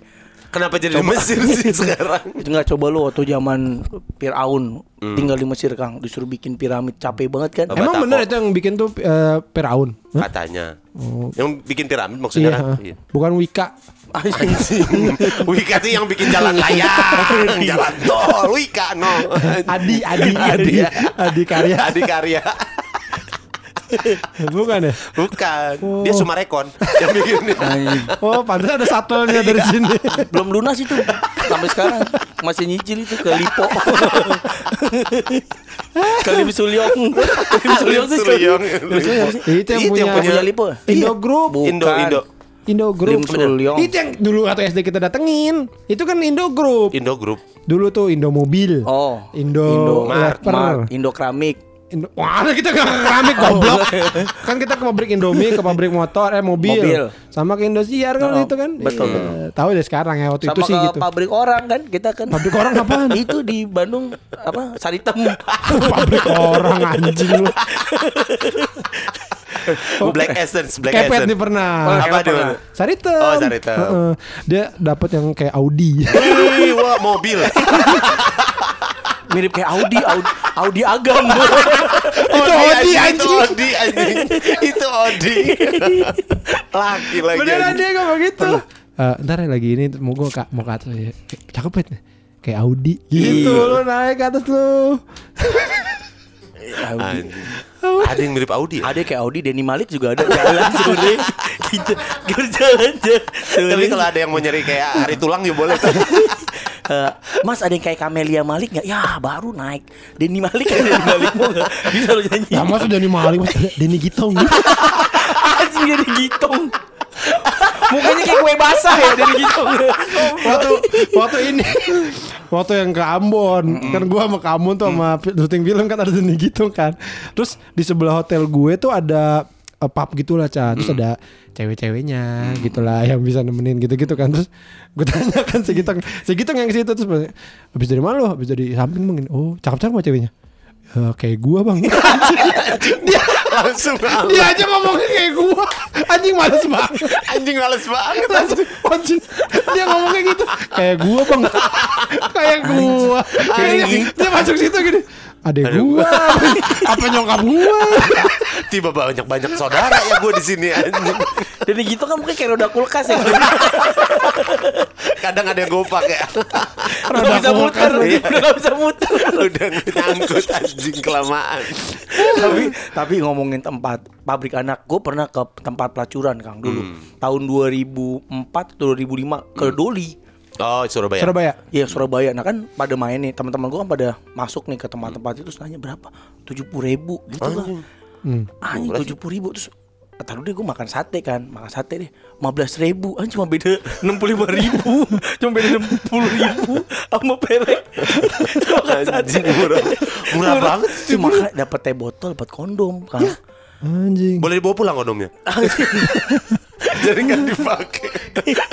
Kenapa jadi di Mesir sih sekarang? Itu nggak coba lo waktu zaman Firaun tinggal di Mesir Kang disuruh bikin piramid capek banget kan? Emang bener itu yang bikin tuh eh, Firaun? Katanya. Oh. Yang bikin piramid maksudnya Iya, kan? ha. bukan Wika. Anjing. Wika tuh yang bikin jalan layang, jalan tol. Wika no. Adi, Adi, Adi, Adi karya. Adi karya. Bukan ya? Bukan. Oh. Dia Sumarekon yang bikin. Oh, pantas ada satelnya dari sini. Belum lunas itu sampai sekarang masih nyicil itu ke Lipo. ke Lim Sulyong. Lim Sulyong. Itu yang punya Punya Lipo. Indo Group. Indo Bukan. Indo Indo Group. Itu yang dulu atau SD kita datengin. Itu kan Indo Group. Indo Group. Dulu tuh Indo Mobil. Oh. Indo, Indo Leper. Mart, Indo Keramik. Indo, Wah, kita ke keramik goblok. kan kita ke pabrik Indomie, ke pabrik motor, eh mobil. Mobil. Sama ke Indosiar kan Oh, itu kan. betul, Iya. Tahu deh sekarang ya waktu Sama itu sih ke gitu. pabrik orang kan kita kan. Pabrik orang apaan? itu di Bandung apa? Saritem. pabrik orang anjing lu. Black Essence, Black Kepet Essence. nih pernah. Oh, Apa pernah. Saritem. Oh, Saritem. Heeh. Dia dapat yang kayak Audi. Wih, wah mobil. Mirip kayak Audi, Audi, Audi Agam. Itu Audi, Itu anjing. Audi anjing. Itu Audi. Laki lagi. Beneran dia ngomong gitu. Eh, ntar ya lagi ini mau gua kak mau ke atas ya. Cakep banget. Kayak Audi gitu Iya. lu naik ke atas lu. Anjing. Ada yang mirip Audi ya? Ada kayak Audi, Denny Malik juga ada jalan sore. Kita jalan aja. Tapi kalau ada yang mau nyari kayak hari tulang ya boleh. Eh, Mas ada yang kayak Camelia Malik nggak? Ya baru naik. Denny Malik kan Denny Malik mau nggak? Bisa lo nyanyi. Ya mas udah nih Malik mas Denny Gitong Anjing Denny Gitong. Mukanya kayak kue basah ya Denny Gitong. waktu waktu ini waktu yang ke Ambon kan gua sama Ambon tuh sama fi- syuting film kan ada Denny Gitong kan terus di sebelah hotel gue tuh ada eh, pub gitu lah Chan terus ada cewek-ceweknya gitulah yang bisa nemenin gitu-gitu kan. Terus gue tanya kan si Gitong si Gitong yang ke situ terus habis dari mana lo habis dari samping bang? Oh cakep-cakep ceweknya. "Ya, kayak gua bang. Dia Langsung dia aja ngomongnya kayak gua. Anjing males banget. Anjing males banget. Langsung anjing. dia ngomongnya gitu. Kayak gua bang. Kayak gua. Kayak dia masuk situ gini adek gua apa nyokap gua Tiba banyak banyak saudara ya gue di sini anjing. Denny Gitong kan mukanya kayak roda kulkas ya. Kadang ada yang gopak ya. Udah nggak bisa muter, Iya. udah nggak bisa muter. Udah nyangkut anjing kelamaan. tapi tapi ngomongin tempat pabrik anak, gue pernah ke tempat pelacuran kang dulu tahun 2004 atau 2005 ke Doli. Oh, Surabaya. Surabaya Iya Surabaya. Nah kan pada main nih teman-teman gue kan pada masuk nih ke tempat-tempat itu terus nanya berapa? Tujuh puluh ribu gitu lah. Hmm. Anjing tujuh puluh ribu terus Taruh deh gue makan sate kan Makan sate deh 15 ribu Anjing cuma beda 65 ribu Cuma beda 60 ribu Sama perek Makan sate murah. Murah banget sih. Cuma makan dapat teh botol Dapat kondom kan anjing Boleh dibawa pulang kondomnya. Jadi kan dipakai.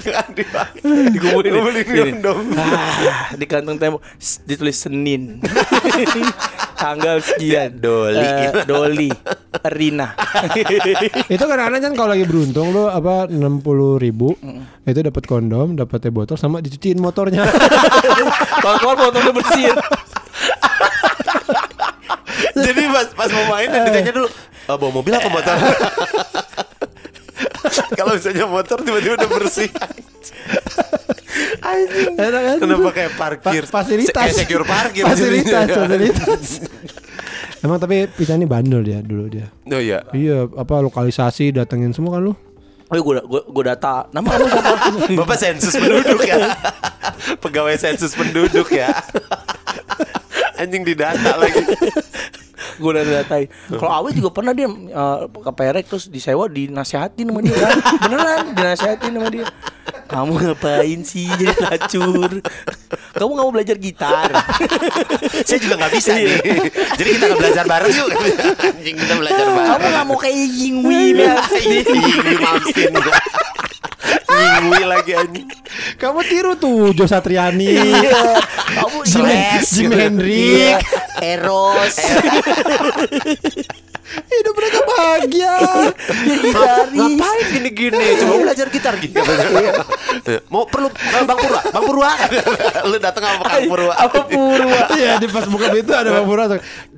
Kan dipakai. Dikumpulin beli Gini. kondom. ah, Di kantong tembok Ditulis Senin Tanggal sekian Doli. Eh, Doli Rina itu kadang-kadang kan kalau lagi beruntung lu apa 60 ribu itu dapat kondom dapat teh botol sama dicuciin motornya Kalau keluar botolnya bersih Jadi pas pas mau main dan ditanya dulu, "Ah, bawa mobil apa motor? Kalau misalnya motor tiba-tiba udah bersih. Anjing. Enak kan? Kenapa kayak parkir? Pa- fasilitas. Kayak secure parkir. fasilitas fasilitas emang tapi Pita ini bandel dia dulu dia Oh iya. iya apa lokalisasi datengin semua kan lu Oh gue gue gue data nama kamu siapa? Bapak sensus penduduk ya. Pegawai sensus penduduk ya. Anjing didata lagi. Gue udah datain. Kalau Awe juga pernah dia eh, ke Perek terus disewa dinasihatin sama dia kan. Beneran dinasihatin sama dia. Kamu ngapain sih jadi pelacur? Kamu nggak mau belajar gitar? Saya juga nggak bisa nih. Jadi kita nggak belajar bareng yuk. Anjing kita belajar bareng. Kamu nggak mau kayak Yingwi Yingwi Malmsteen. Yingwi lagi anjing. kamu tiru tuh Jo Satriani Kamu Jim. Jim Hendrik Eros. hidup mereka bahagia. Ngapain gini-gini? Coba belajar gitar gitu. Mau perlu eh, Bang Purwa, Bang Purwa. Lu datang sama Kang Purwa. Apa purwa? Iya di pas buka pintu ada Bang.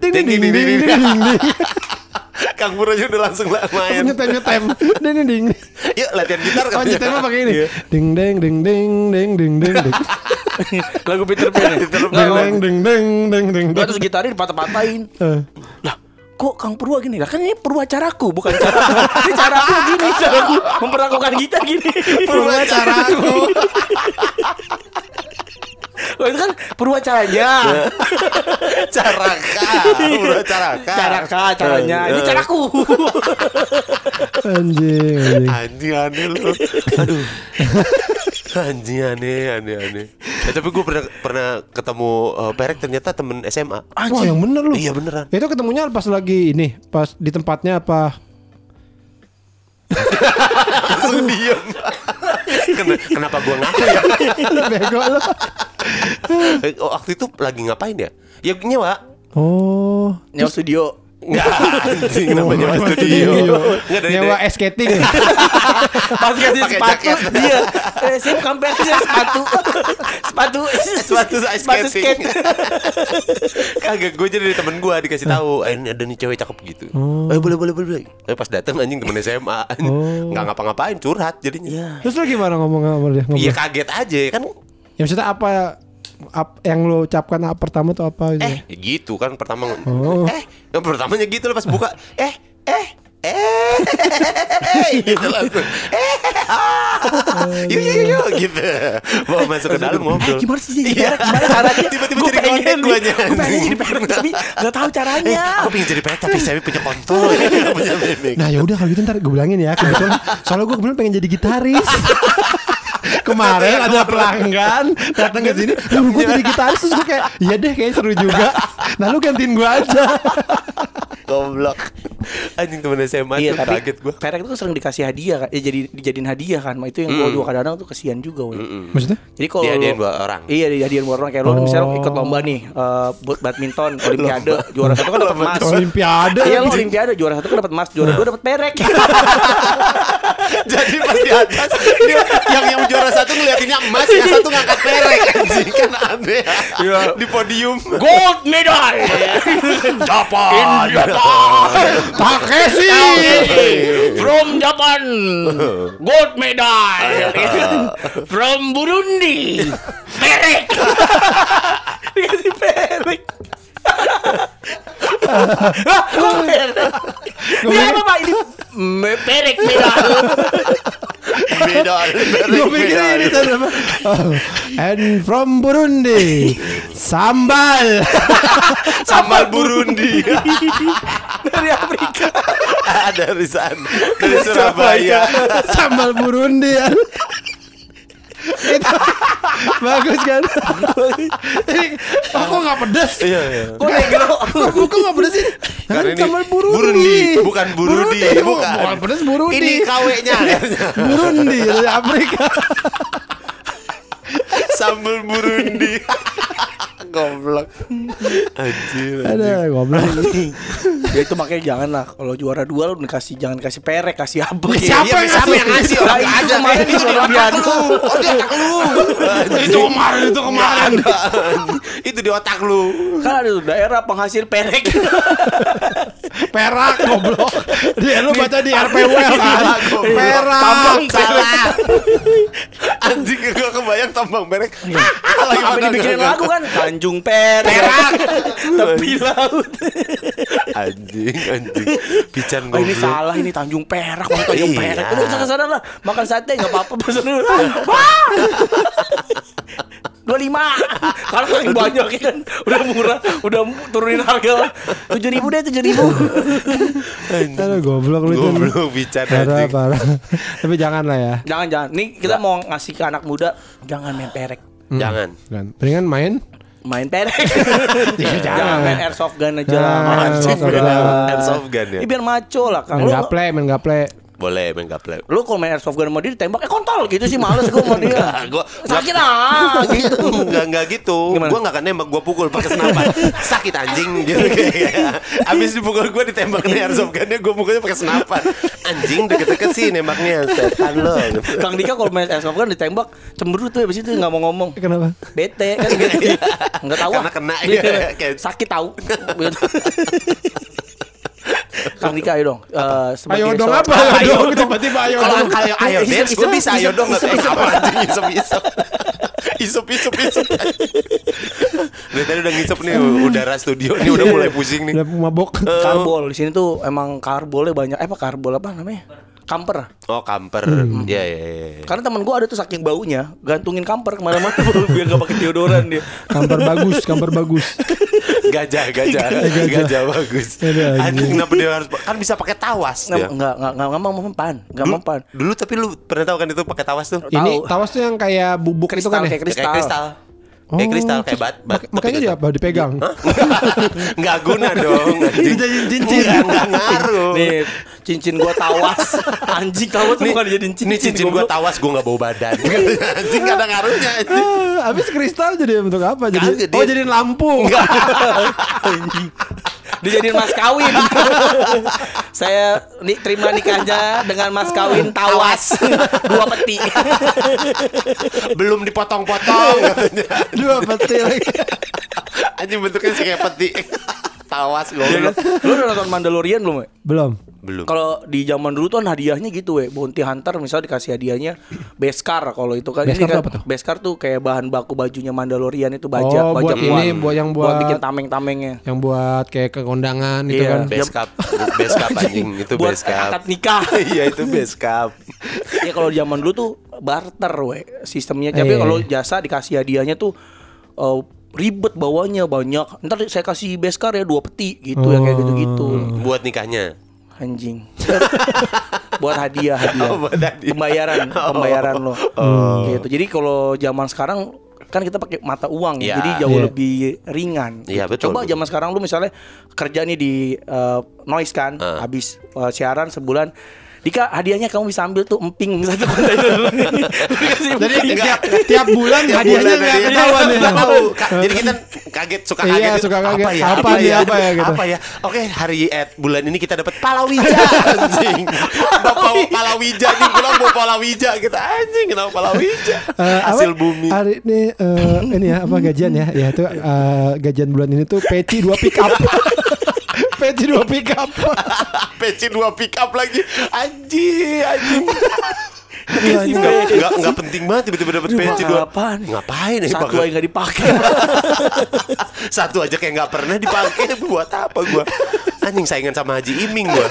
Ding ding Ding, ding ding, ding Kang Pur aja udah langsung lah Langsung main. nyetem nyetem. Ding ding ding. Yuk latihan gitar Oh katanya. nyetemnya pakai ini. Iya. Ding ding ding ding ding ding ding. Lagu Peter Pan. ya? Ding Nggak, ding ding ding ding ding. Terus gitarnya dipatah-patahin. Eh. Lah, kok Kang Purwa gini? Lah kan ini Purwa caraku, bukan caraku. ini caraku gini, caraku memperlakukan gitar gini. Purwa caraku. Oh, itu kan Purwa caranya. Caraka, caraka. Caraka, caranya. Ini caraku. Anjing anjing. Anjing aneh lu. Aduh. Anjing aneh, aneh, aneh. Eh, tapi gue pernah pernah ketemu eh, Perek ternyata temen SMA. Wah yang bener lu. Iya beneran. Itu ketemunya pas lagi ini, pas di tempatnya apa? Langsung diem. Ken- Kenapa gue ngaku ya? Bego lu. Eh, oh, waktu itu lagi ngapain ya? Ya nyewa. Oh. Nyawa studio. Enggak, anjing namanya Nyewa studio. studio. Nggak dari Nyewa ice skating. Pas kasih sepatu dia. Eh, saya bukan saya sepatu. sepatu sepatu ice sepatu skate. Kagak, gue jadi dari temen gue dikasih tahu, eh, ini ada nih cewek cakep gitu. Eh boleh boleh boleh. Eh pas dateng anjing temen SMA, Oh. nggak ngapa-ngapain curhat jadinya. Terus lu gimana ngomong sama dia? Iya kaget aja kan. Ya maksudnya apa ap- yang lo ucapkan apa pertama tuh apa gitu? Eh ya gitu kan pertama. Oh. Eh yang pertamanya gitu loh pas buka. Eh eh eh eh gitu langsung. Eh ah. Yuk yuk yuk, gitu. Bawa masuk ke dalam Eh, ngobrol. gimana sih jadi Iya. Gimana caranya? Tiba-tiba jadi konten nih. guanya. Gua pengen jadi perek tapi nggak tahu Eh, caranya. aku pengen jadi pet tapi saya punya kontol punya mimik. Nah ya udah kalau gitu ntar gue bilangin ya kebetulan soalnya gue kebetulan pengen jadi gitaris. Kemarin ada pelanggan datang ke sini, lu gue jadi gitaris terus gue kayak, iya deh kayak seru juga. Nah lu gantiin gue aja. Goblok. Anjing temen SMA Iya tuh tapi kaget gua. perek itu sering dikasih hadiah kan, ya jadi dijadiin hadiah kan. Itu yang gua juga kadang-kadang tuh kesian juga, woy. Maksudnya? Jadi kalau Dihadiahin buat orang. Iya, dihadiahin buat orang kayak lo misalnya Oh. ikut lomba nih buat badminton, olimpiade, juara satu kan dapat emas. Olimpiade. Iya, lo olimpiade juara satu kan dapat emas, juara dua dapat perek. Jadi pas di atas dia, yang yang juara satu ngeliatinnya emas, yang satu ngangkat perek anjing kan aneh. Iya. Di podium. Gold medal. Japan. Pakai sih. From Japan. Gold medal. From Burundi. Perek. Dikasih perek. Ini apa pak? Ini perek medal. Medal. Gue pikir ini apa? Oh, and from Burundi, sambal. Sambal Burundi. Dari Afrika. Dari sana. Dari Surabaya. sambal Burundi ya. Itu bagus kan? Kok nggak pedas? Iya, iya. Kok negro? Nggak pedas sih? Karena Kan ini sambal Burundi. Burundi, bukan Burudi, bukan. Bukan pedas Burundi. Ini KW-nya. Burundi dari Afrika. Sambal Burundi. Goblok. Anjir. Ada goblok. ya itu makanya jangan lah kalau juara dua lu dikasih jangan kasih perek kasih apa Siapa yang siapa ngasih? yang ngasih orang itu aja kemarin Eh, di Olimpiade. otak lu. Oh di otak lu. Itu kemarin, itu kemarin. Itu di otak lu. kan ada tuh daerah penghasil perek Perak goblok. Dia lu baca di RPW kan. Perak. Tambang salah. Anjing gak kebayang tambang merek. lagi apa dibikinin lagu kan? Tanjung Perak. Tepi laut. Anjing, anjing. Pican Oh, ini salah ini Tanjung Perak mau Tanjung Iya. Perak. Udah sana sana lah makan sate nggak apa-apa pesan dulu wah! dua lima kalau paling banyak ya kan udah murah udah turunin harga tujuh ribu deh tujuh ribu Aduh goblok lu itu. Goblok pican Parah, parah. Tapi jangan lah ya. jangan jangan nih kita mau ngasih ke anak muda jangan main perek Jangan. Kan. Mendingan main main perek Ya, jangan jangan. main airsoft gun aja Nah, main airsoft gun gun. Airsoft gun ya? Ini biar maco lah kang main gaple, main gaple. Boleh main gaple. lu kalau main airsoft gun sama dia ditembak eh kontol gitu sih males gue sama dia Enggak, gua sakit ah gitu Enggak enggak gitu. Gimana? Gua enggak akan nembak, gua pukul pakai senapan. Sakit anjing gitu kayak. Abis dipukul gua ditembak nih airsoft gunnya gua pukulnya pakai senapan. Anjing deket-deket sih nembaknya. Setan lo. Kang Dika kalau main airsoft gun ditembak cemberut tuh abis itu nggak mau ngomong Kenapa? bete kan gitu nggak tahu Karena ah. kena, Gitu. iya, kayak- sakit tahu Kang Dika ayo dong. Eh, sebagai Ayo dong apa? Ayo Ayo dong dong. tiba-tiba ayo dong. kalau ayo dance gue isep, bisa ayo dong Eh, apa anjing isep isep isep isep Dari tadi udah ngisep nih udara studio ini udah mulai pusing nih Udah mabok. Karbol di sini tuh emang karbolnya banyak. Eh apa karbol apa namanya? Kamper. Oh kamper Iya iya iya iya. Karena temen gua ada tuh saking baunya, gantungin kamper ke mana-mana biar gak pakai deodoran dia. Kampar bagus, kampar bagus. Gajah gajah Gajah bagus Aduh, anjing. Anjing kenapa dia harus Kan bisa pakai tawas Nggak dia nggak nggak nggak nggak mempan, nggak Dulu, mempan. dulu tapi lu pernah tahu kan itu pakai tawas tuh Ini tawas tuh yang kayak bubuk itu Kristal kan ya? kayak Ya, kristal. Kayak kristal Kayak kristal Kayak bat, bat Mak- makanya dia apa? Dipegang. Nggak guna dong. Dijadiin cincin. Nggak, ngaruh Nih cincin gua tawas. Anjing tawas tuh Nih, bukan dijadiin cincin. Ini cincin gua tawas gua nggak bawa badan Anjing nggak ada ngaruhnya Habis kristal jadi bentuk apa? Jadi Oh, jadiin lampu. Dijadiin mas kawin. Saya ni, terima nikahnya dengan mas kawin tawas dua peti. Belum dipotong-potong katanya Dua peti lagi. Anjing bentuknya sih kayak peti Tawas Iya kan? goblok Lu udah nonton Mandalorian belum? We? Belum. Belum Kalau di zaman dulu tuh kan hadiahnya gitu we Bounty Hunter misalnya dikasih hadiahnya Beskar kalau itu kan Beskar kan, tuh apa tuh? Beskar tuh kayak bahan baku bajunya Mandalorian itu baja Oh, baja buat ini, buat yang buat- bikin tameng-tamengnya Yang buat kayak ke kondangan itu Iya. kan. Base cup anjing Itu buat cup akad nikah Iya itu cup ya kalau zaman dulu tuh barter we sistemnya tapi Iya. kalau jasa dikasih hadiahnya tuh eh, ribet bawanya banyak ntar saya kasih beskar ya dua peti gitu ya kayak gitu-gitu Buat nikahnya anjing buat hadiah hadiah Oh, buat hadiah. pembayaran pembayaran lo gitu jadi kalau zaman sekarang kan kita pakai mata uang ya, Iya. jadi jauh Iya. lebih ringan. Iya, gitu. betul, Coba betul. zaman sekarang lu misalnya kerja nih di eh, noise kan, Ah. habis eh, siaran sebulan, Dika hadiahnya kamu bisa ambil tuh emping satu kontainer. Jadi tiap, tiap bulan Tiap hadiahnya bulan nggak ketahuan ya. tahu. Jadi kita kaget suka Iya, kaget. gitu. suka kaget. Apa ya? Apa nih, apa ya, gitu. Apa ya? Oke, hari at bulan ini kita dapat palawija anjing. Bapak palawija nih pulang bawa palawija kita anjing kenapa palawija? Eh, Hasil apa? bumi. Hari ini eh, ini ya apa gajian ya? Ya itu eh, gajian bulan ini tuh peci dua pick up. peci dua pick up. Peci dua pick up lagi. Anjing, anjing. Iya, iya. Enggak, enggak, enggak penting banget tiba-tiba dapat peci dua. apaan? Ngapain ya Satu aja nggak dipakai. Satu aja kayak nggak pernah dipakai buat apa gua? Anjing saingan sama Haji Iming gua.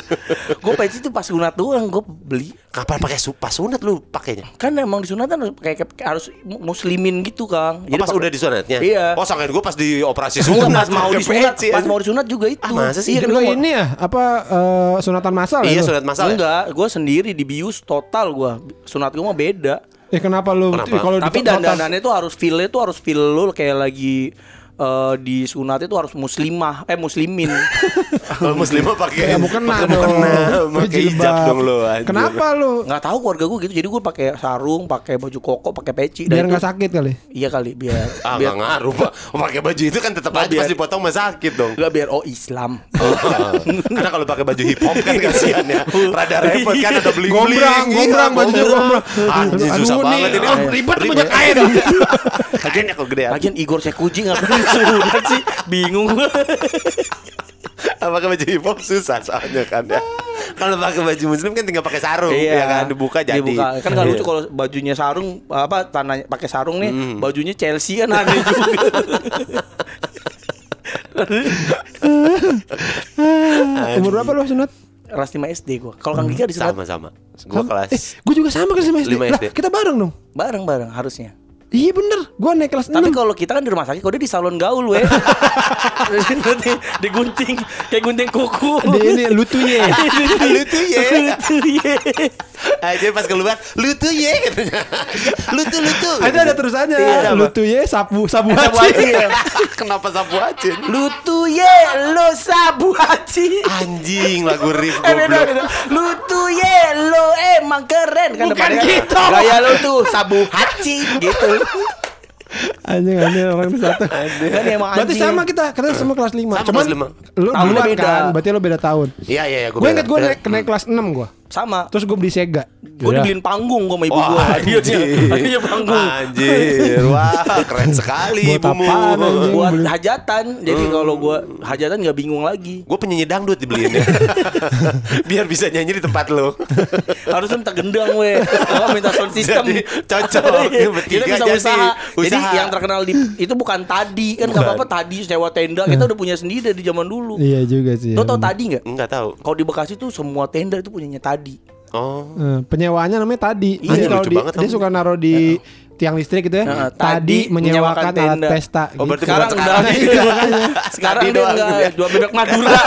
gue peci tuh pas sunat doang gue beli. Kapan pakai su- pas sunat lu pakainya? Kan emang di sunatan harus kayak, kayak harus muslimin gitu kang. Oh, pas pakai- udah disunatnya? Iya. Oh, sangkain gua pas di operasi sunat. pas mau pakai disunat, peci, pas mau disunat juga itu. Ah, masa sih? Iya, kan gua- ini ya apa eh, sunatan masal ya? Iya, sunat masal. ya? Enggak, gue sendiri dibius total gue. Sunat gue mah beda. Eh kenapa lu Kenapa? kalau Tapi di dandanannya tuh harus feel tuh harus feel lu kayak lagi eh, di sunat itu harus muslimah, eh muslimin. Kalau muslimah pakai Ya mukena pakai mukena, pakai hijab dong lu. anjing. Kenapa lu? Nggak tahu keluarga gue gitu. Jadi gue pakai sarung, pakai baju koko, pakai peci. Biar Dan nggak sakit kali. Iya kali biar Ah, biar nggak ngaruh, Pak. Pakai baju itu kan tetap Nggak, aja biar- pasti potong mah sakit dong. Enggak biar oh Islam. Karena kalau pakai baju hip hop kan kasihan ya. Rada repot kan ada bling bling. Gombrang, gombrang, bajunya gombrang. Aduh, susah banget ini. oh, ribet banyak kain. Kainnya kok gede. Lagian Igor Sekuji ngapain sunat sih? Bingung gue. pakai baju hip hop susah soalnya kan ya. Kalau pakai baju muslim kan tinggal pakai sarung ya kan dibuka jadi. Dibuka. Kan nggak Iya. lucu kalau bajunya sarung apa tanah pakai sarung nih, Hmm. bajunya Chelsea kan aneh juga. Umur berapa lu sunat? Kelas 5 SD gua. Kalau Kang Dika disunat sama-sama. Gua kelas Eh, gue juga sama kelas 5 SD. Lima Lah, SD. kita bareng dong. bareng-bareng harusnya. Iya bener, gue naik kelas 6 Tapi kalau kita kan di rumah sakit, kalau dia di salon gaul, weh. Nanti digunting, kayak gunting kuku. Di ini lutunya lu tuh ya. Lutu, ye. Aja pas keluar lu tuh ya katanya. Lu tuh lu tuh. Ada ada terusannya Iya? Lutunya sapu Sapu Sabu haji haji ya. Kenapa sapu acin? Lutu ye, lo sabu haji. Anjing lagu riff Eh beda goblok. beda. Lutu ye, lo emang keren kan Bukan gitu. Gaya lo tuh sabu haji gitu. Anjing anjing orang itu satu. Kan emang Berarti anjing. sama kita Kita semua kelas 5 Sama Cuman kelas lima. Lu Tahunnya duluan beda. kan Berarti lu beda tahun. Iya iya iya Gue inget gue naik, naik kelas 6 gue sama. Terus gue beli Sega. Gue Yaudah. dibeliin panggung gue sama ibu gue. Anjir. hadiahnya panggung. Anjir, wah keren sekali Buat ibumu. apaan, anjing? Buat hajatan. Jadi kalau gue hajatan nggak bingung lagi. Gue penyanyi dangdut dibeliinnya. Biar bisa nyanyi di tempat lo. Harusnya minta gendang weh. Oh, minta sound system. Jadi, cocok. Kita Bertiga bisa jadi usaha. Jadi usaha. yang terkenal di itu bukan tadi kan nggak apa-apa tadi sewa tenda kita udah punya sendiri dari zaman dulu. Iya juga sih. Lo tau tadi nggak? Enggak tahu. Kalau di Bekasi tuh semua tenda itu punyanya tadi. Oh. Eh, penyewaannya namanya tadi. Iya, Nanti kalau di, banget, dia suka naruh di tiang listrik gitu ya. Heeh, tadi tadi menyewakan menyewakan alat tenda. pesta. Oh, berarti gitu. Sekarang udah sekarang. gitu. Sekarang Tadi dia doang enggak ya. jual bebek Madura.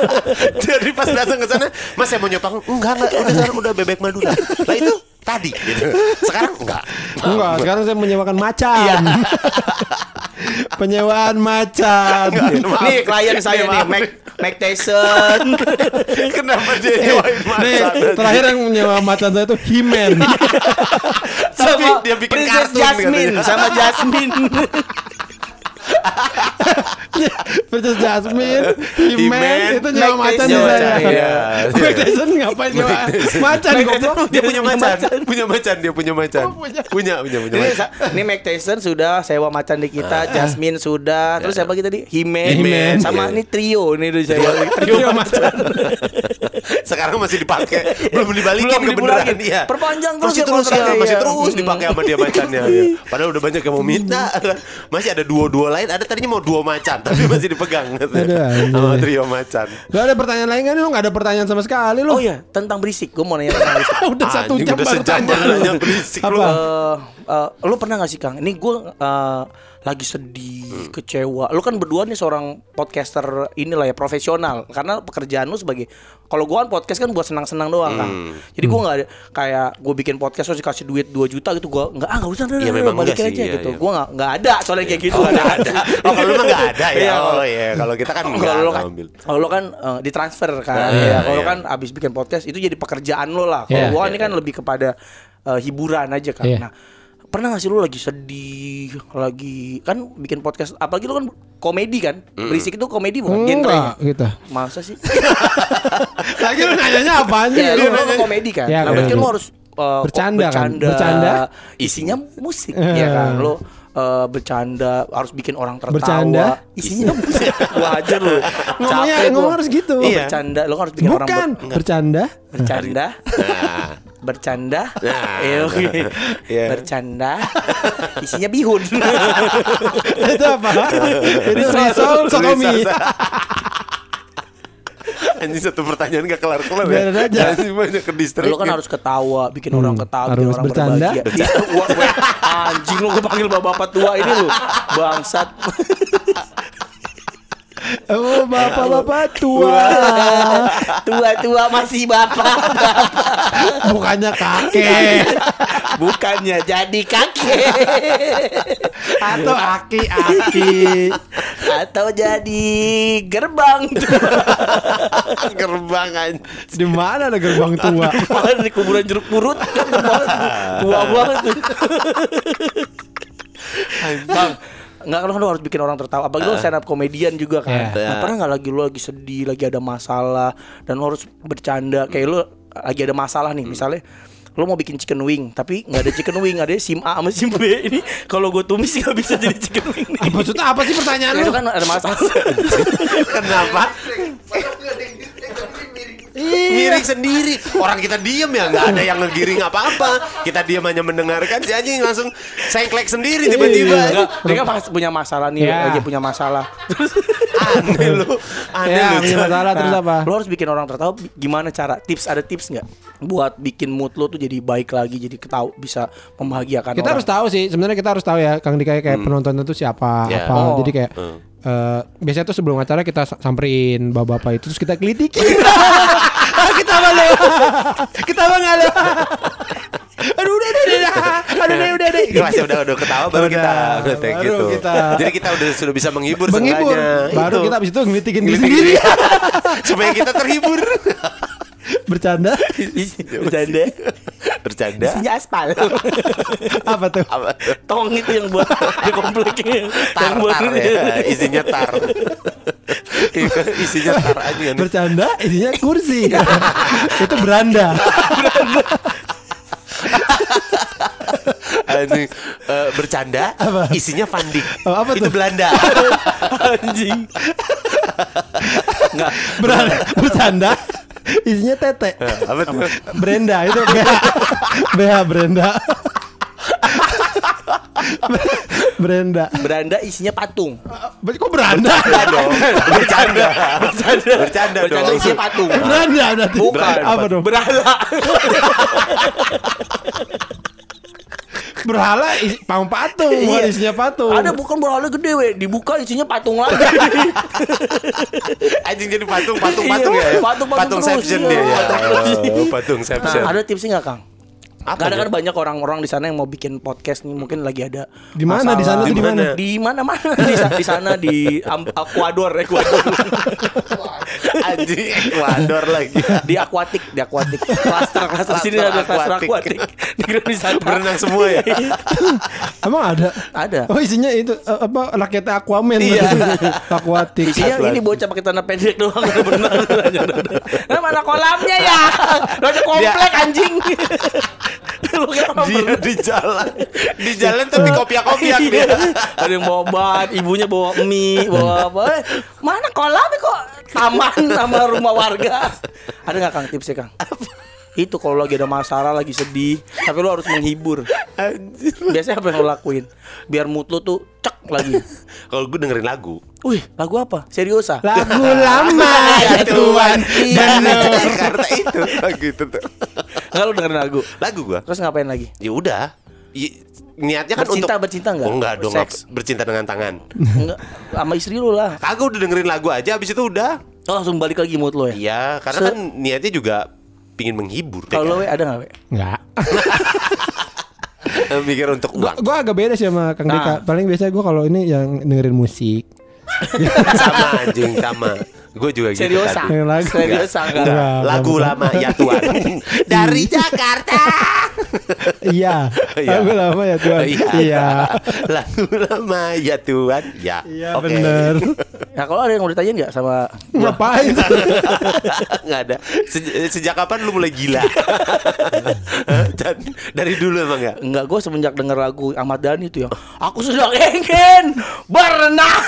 Jadi pas datang ke sana, Mas saya mau nyopang. Enggak, enggak. Udah sekarang udah bebek Madura. Lah itu tadi gitu. Sekarang enggak. Enggak, sekarang saya menyewakan macan. Iya. Penyewaan macan. Maaf. nih klien saya Nih, nih. Mac Mac Tyson. Kenapa dia nyewain Nih, macan? terakhir yang menyewa macan saya itu Himen. Tapi dia bikin Princess kartun Jasmine katanya. sama Jasmine. Princess Jasmine, Himen, itu nyewa Mike macan di Tyson. saya. Iya. Mike Tyson ngapain nyewa macan Mike goblok? Dia punya macan, punya macan, dia punya macan. Oh, punya. Punya, punya, punya Ini, ini Mac Tyson sudah sewa macan di kita, Jasmine sudah, terus siapa lagi tadi? Himen, Himen. sama Iya. ini trio nih udah sewa Trio macan. Sekarang masih dipakai, belum dibalikin ke beneran iya. Perpanjang terus masih ya terus ya, masih iya. terus dipakai sama dia macannya. Padahal udah banyak yang mau minta. Masih ada duo-duo lain, ada tadinya mau duo macan, tapi masih dipegang anjir. sama trio macan. Gak ada pertanyaan lain kan? Lu gak ada pertanyaan sama sekali lu. Oh iya, tentang berisik. Gue mau nanya tentang berisik. Udah satu Anjing, jam udah baru tanya. nanya berisik lu. Apa? Eh, eh, lu pernah gak sih Kang? Ini gue eh, lagi sedih, kecewa. Lu kan berdua nih seorang podcaster inilah ya profesional. Karena pekerjaan lu sebagai kalau gue kan podcast kan buat senang-senang doang Kang. Jadi gue nggak ada kayak gue bikin podcast terus dikasih duit 2 juta gitu gue nggak ah nggak usah Iya, memang balik enggak sih, aja iya, gitu. iya. Gue nggak nggak ada soalnya kayak gitu Oh, ada. Oh, kalau lu mah nggak ada ya. Iya, Oh kalau- iya, kalau kita kan enggak kalau lo kan, ngambil. kalau lo kan eh, ditransfer kan, Iya, ya. Kalau lo iya. kan abis bikin podcast itu jadi pekerjaan lo lah. Kalau Iya. gua ini kan lebih kepada eh, hiburan aja kan. Iya. Nah, pernah gak sih lo lagi sedih, lagi kan bikin podcast, apalagi lo kan komedi kan, berisik itu komedi bukan Enggak genre. gitu. Masa sih? Lagi lu nanyanya apaan sih? ya, Lu lo kan nanya- komedi kan. Ya, nah, berarti lo harus eh, Bercanda kan? bercanda, Bercanda? isinya musik, ya kan. Lo eh, bercanda harus bikin orang tertawa. Bercanda? isinya musik. Wajar lo. Ngomongnya Capek ngomong harus gitu. Lo Iya. bercanda, lo harus bikin orang Bukan ber- bercanda. bercanda Nah, bercanda Nah, Eh, oke. Iya. bercanda isinya bihun Itu apa? Jadi risol sotomi. Anjing satu pertanyaan gak kelar-kelar ya. Biarin aja. Anjing banyak ke distrik. lo kan harus ketawa bikin orang ketawa bikin harus orang bercanda. berbahagia Iya, anjing lo gue panggil bapak tua ini lo bangsat Oh, bapak-bapak tua. tua-tua masih bapak Bukannya kakek bukannya jadi kakek atau aki-aki. atau jadi gerbang gerbang anjing. Di mana ada gerbang tua? malah di kuburan jeruk purut tua banget bang Nggak kan lo harus bikin orang tertawa Apalagi lo stand up komedian juga kan Iya. Nah pernah nggak lagi lo lagi sedih Lagi ada masalah Dan lo harus bercanda Kayak lo lagi ada masalah nih Misalnya lo mau bikin chicken wing tapi nggak ada chicken wing ada sim A sama sim B ini kalau gue tumis nggak bisa jadi chicken wing nih. Maksudnya apa sih pertanyaan itu lu? kan ada masalah Kenapa? Miring sendiri. Orang kita diem ya, nggak ada yang ngegiring apa-apa. Kita diem hanya mendengarkan si anjing langsung sengklek sendiri tiba-tiba. Enggak, dia kan pas punya masalah nih, Ya. lagi punya masalah. Terus Aneh lu. Aneh Ya, lu. masalah terus apa? Lo harus bikin orang tertawa gimana cara? Tips ada tips nggak buat bikin mood lo tuh jadi baik lagi, jadi ketawa bisa membahagiakan Kita orang. harus tahu sih, sebenarnya kita harus tahu ya Kang Dika kayak penonton itu siapa, Ya. apa. Oh. Jadi kayak eh, biasanya tuh sebelum acara kita sa- samperin bapak-bapak itu terus kita kelitiki. kita malu. kita malu. Aduh udah udah udah. Aduh udah udah udah. Kelas udah udah ketawa baru Udah, kita baru gitu. kita. Jadi kita udah sudah bisa menghibur, Menghibur. Baru Itu. kita abis itu ngelitikin diri sendiri. diri. supaya kita terhibur. Bercanda. bercanda. Bercanda. Isinya aspal. apa tuh? Apa? Tong itu yang buat di komplek yang Tar, buat tar ya. Isinya tar. Isinya tar aja kan. Bercanda isinya kursi. itu beranda. Anjing eh, bercanda isinya funding. Oh, apa Itu tuh? Belanda. Anjing. Beranda, bercanda isinya tete. apa tuh? Brenda itu BH, BH Brenda. Brenda. Beranda isinya patung. Kok beranda? Bercanda dong. Bercanda. Bercanda. Bercanda Bercanda dong. isinya patung. Beranda berarti. Bukan. Apa dong? Berhala. Berhala isi, pang patung, bukan Iya. isinya patung. Ada bukan berhala gede we, dibuka isinya patung lagi. Anjing jadi patung, patung, patung Iya, ya. patung-patung terus, Patungception iya. dia ya. Patung. Oh. Nah, ada tipsnya nggak Kang? Apa Karena kan banyak orang-orang di sana yang mau bikin podcast nih, mungkin lagi ada Di mana? Di sana di mana? Di mana-mana di, sa- di sana di Ecuador, Ecuador. Anjing Ecuador lagi. di akuatik, di akuatik. Klaster, klaster sini ada klaster akuatik. akuatik. Negeri wisata. Berenang semua ya. Emang ada? Ada. Oh isinya itu eh, apa rakyatnya Aquaman Iya. Aquatic. Isinya ini bocah pakai tanah pendek doang berenang. Nah, mana kolamnya ya? Ada komplek anjing. Dia di jalan. Di jalan tapi kopiak-kopiak dia. Iya. Ada yang bawa bat, ibunya bawa mie, bawa apa? Mana kolamnya kok taman sama rumah warga? Ada nggak Kang tipsnya Kang? Itu kalau lagi ada masalah, lagi sedih, tapi lu harus menghibur. Biasanya apa yang lo lakuin? Biar mood lu tuh cek lagi. Kalau gue dengerin lagu. Wih, lagu apa? Seriusa? Lagu lama ya Tuhan. Dan. Jakarta itu. Oh, gitu tuh. Enggak lu dengerin lagu. Lagu gua. Terus ngapain lagi? Ya udah. I- niatnya kan Bercinta, untuk bercinta nggak? Oh, enggak dong, Seks. apa- bercinta dengan tangan. Enggak, sama istri lu lah. Kagak udah dengerin lagu aja habis itu udah. Oh, langsung balik lagi mood lo ya? Iya, karena Se- kan niatnya juga pingin menghibur. ya Kalau lo kan? ada nggak we? Enggak. mikir untuk Gua, uang. gua agak beda sih sama Kang Nah. Deka. Paling biasa gua kalau ini yang dengerin musik. sama anjing sama. Gue juga gitu. Yang lagu. Seriusa enggak? Enggak. Lagu lama ya Tuhan. Dari Jakarta. Iya. Iya. Lagu lama ya Tuhan. Iya. Lagu lama ya Tuhan. Ya. Iya Oke. bener. Ya kalau ada yang mau ditanyain nggak sama Ngapain? Nggak ada. Se- sejak kapan lu mulai gila? Dan dari dulu emang ya. Enggak, gue semenjak denger lagu Ahmad Dhani itu yang Aku sedang ingin berenang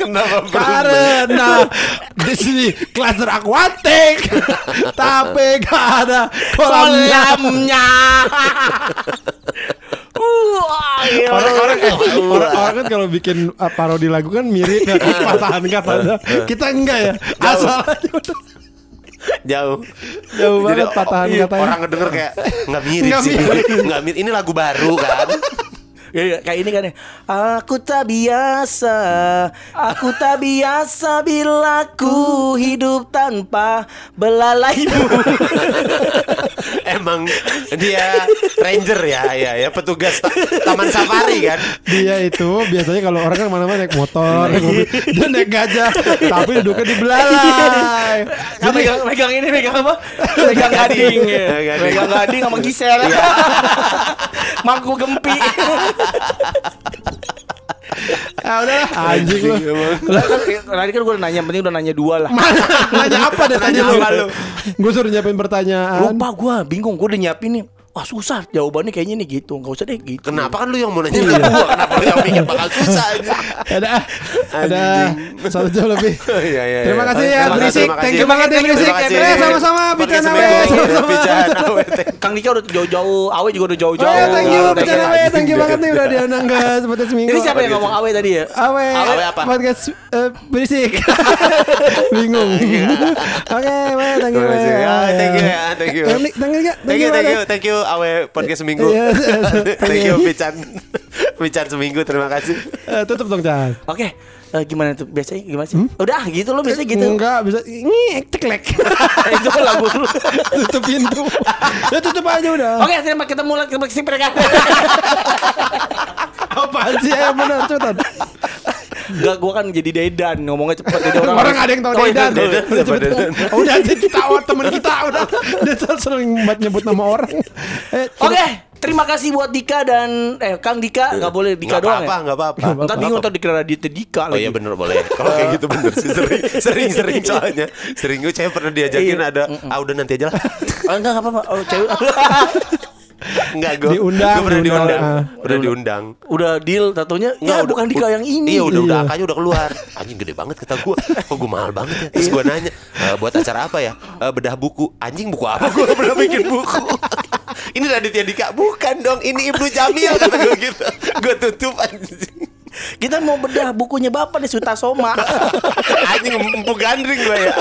Kenapa Karena di sini klaster akuatik, tapi gak ada kolamnya. Orang-orang eh, orang, orang kan kalau bikin uh, parodi lagu kan mirip ya patahan katanya. Kita enggak ya. Asal aja udah Jauh. jauh banget patahan iya, katanya. Orang ngedenger kayak nggak mirip sih. mirip. Nggak mirip. Ini lagu baru kan. Ya, ya, kayak ini kan ya. Aku tak biasa, aku tak biasa bila ku hidup tanpa belalaimu. Emang dia ranger ya, ya, ya petugas ta- taman safari kan. Dia itu biasanya kalau orang kan mana-mana naik motor, naik mobil, dia naik gajah, tapi duduknya di belalai. Kan megang, megang ini megang apa? Megang gading. ya. Gading. Megang gading sama Gisel. Iya. Mangku gempi. Ah udah anjing lu. Lah kan tadi kan gue udah nanya, penting udah nanya dua lah. Mana nanya apa deh tadi apa lu? Gue suruh nyiapin pertanyaan. Lupa gue, bingung. Gue udah nyiapin nih. Wah susah jawabannya kayaknya nih gitu. Gak usah deh gitu. Kenapa kan lu yang mau nanya gua? Kenapa lu yang mikir bakal susah aja? Ada ada satu jam lebih. Iya, iya, Terima iya. kasih ya berisik. Thank you banget ya Terima berisik. kasih. Eh sama-sama Pican. Awe. Iya, Sama-sama. Kang Dika udah jauh-jauh, Awe juga udah Oh jauh-jauh. ya thank you Pican you. Awe. Thank you banget nih udah diundang ke seperti seminggu. Ini siapa yang ngomong Awe tadi ya? Awe. Awe apa? Podcast eh, berisik. Bingung. Oke, Awe, thank you. Terima kasih. Awe. Ya, thank you ya, thank you. Thank you. Thank you, thank you, Awe podcast seminggu. Iya, Thank you, Pican. Pican seminggu, terima kasih. Eh, Tutup dong, Chan. Oke, eh, gimana tuh biasanya gimana sih? Udah gitu lo biasanya gitu. Enggak, bisa ngek ceklek. Itu kan lagu lu. tutup pintu. Ya tutup aja udah. Oke, terima kita mulai ke mereka. Apaan sih yang benar cepetan. Enggak, gua kan jadi dedan ngomongnya cepet jadi orang. Orang ada yang tahu Oh, Dedan. Dedan. Udah. Oh, aja kita awat teman kita udah. Dia sering buat nyebut nama orang. Eh, Oke, terima kasih buat Dika dan eh Kang Dika nggak boleh Dika Nggak doang apa-apa, ya. nggak apa-apa. Ntar bingung ntar dikira Raditya Dika Oh lagi. iya bener boleh. Kalau kayak gitu bener sih sering sering sering soalnya. Sering gue saya pernah diajakin Iya. ada ah udah nanti aja lah. Oh, enggak enggak apa-apa. Oh, cewek. Enggak gue. Diundang, Gue pernah diundang. diundang. Ah. Pernah diundang. udah deal tatonya. Nggak, Ya bukan Dika yang ini. Iya udah udah Iya. angkanya udah keluar. Anjing gede banget kata gue. Kok gue mahal banget ya. Terus gue nanya "Eh, buat acara apa ya? "Eh, bedah buku. Anjing buku apa? Gue gak pernah bikin buku. ini Raditya Dika. Bukan dong. Ini Ibnu Jamil kata gue gitu. Gue tutup anjing. Kita mau bedah bukunya Bapak nih Suta Soma. anjing empuk gandring gue ya.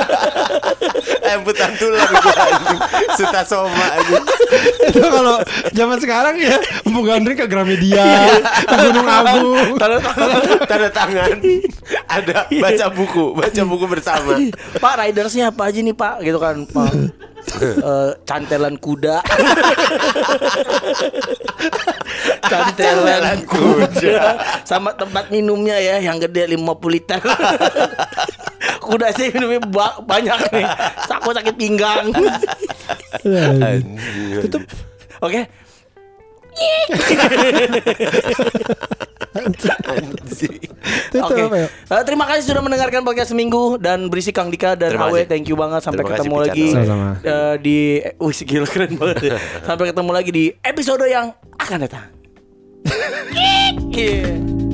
Emputan tulang gue anjing. Suta soma anjing. Itu kalau zaman sekarang ya Empu Gandring ke Gramedia, ke Gunung Agung. Tanda Tanda tangan. Ada baca buku, baca buku bersama. Pak ridersnya apa aja nih Pak gitu kan Pak Eh, cantelan kuda cantelan kuda sama tempat minumnya ya yang gede 50 liter kuda sih minumnya ba- banyak nih aku sakit pinggang. Tutup. oke Oke, ya? Eh, terima kasih sudah mendengarkan podcast seminggu dan berisi Kang Dika dan Awe. Thank you banget sampai Terima ketemu lagi Sama-sama. eh, di wih gila keren banget. ya. sampai ketemu lagi di episode yang akan datang. Iya.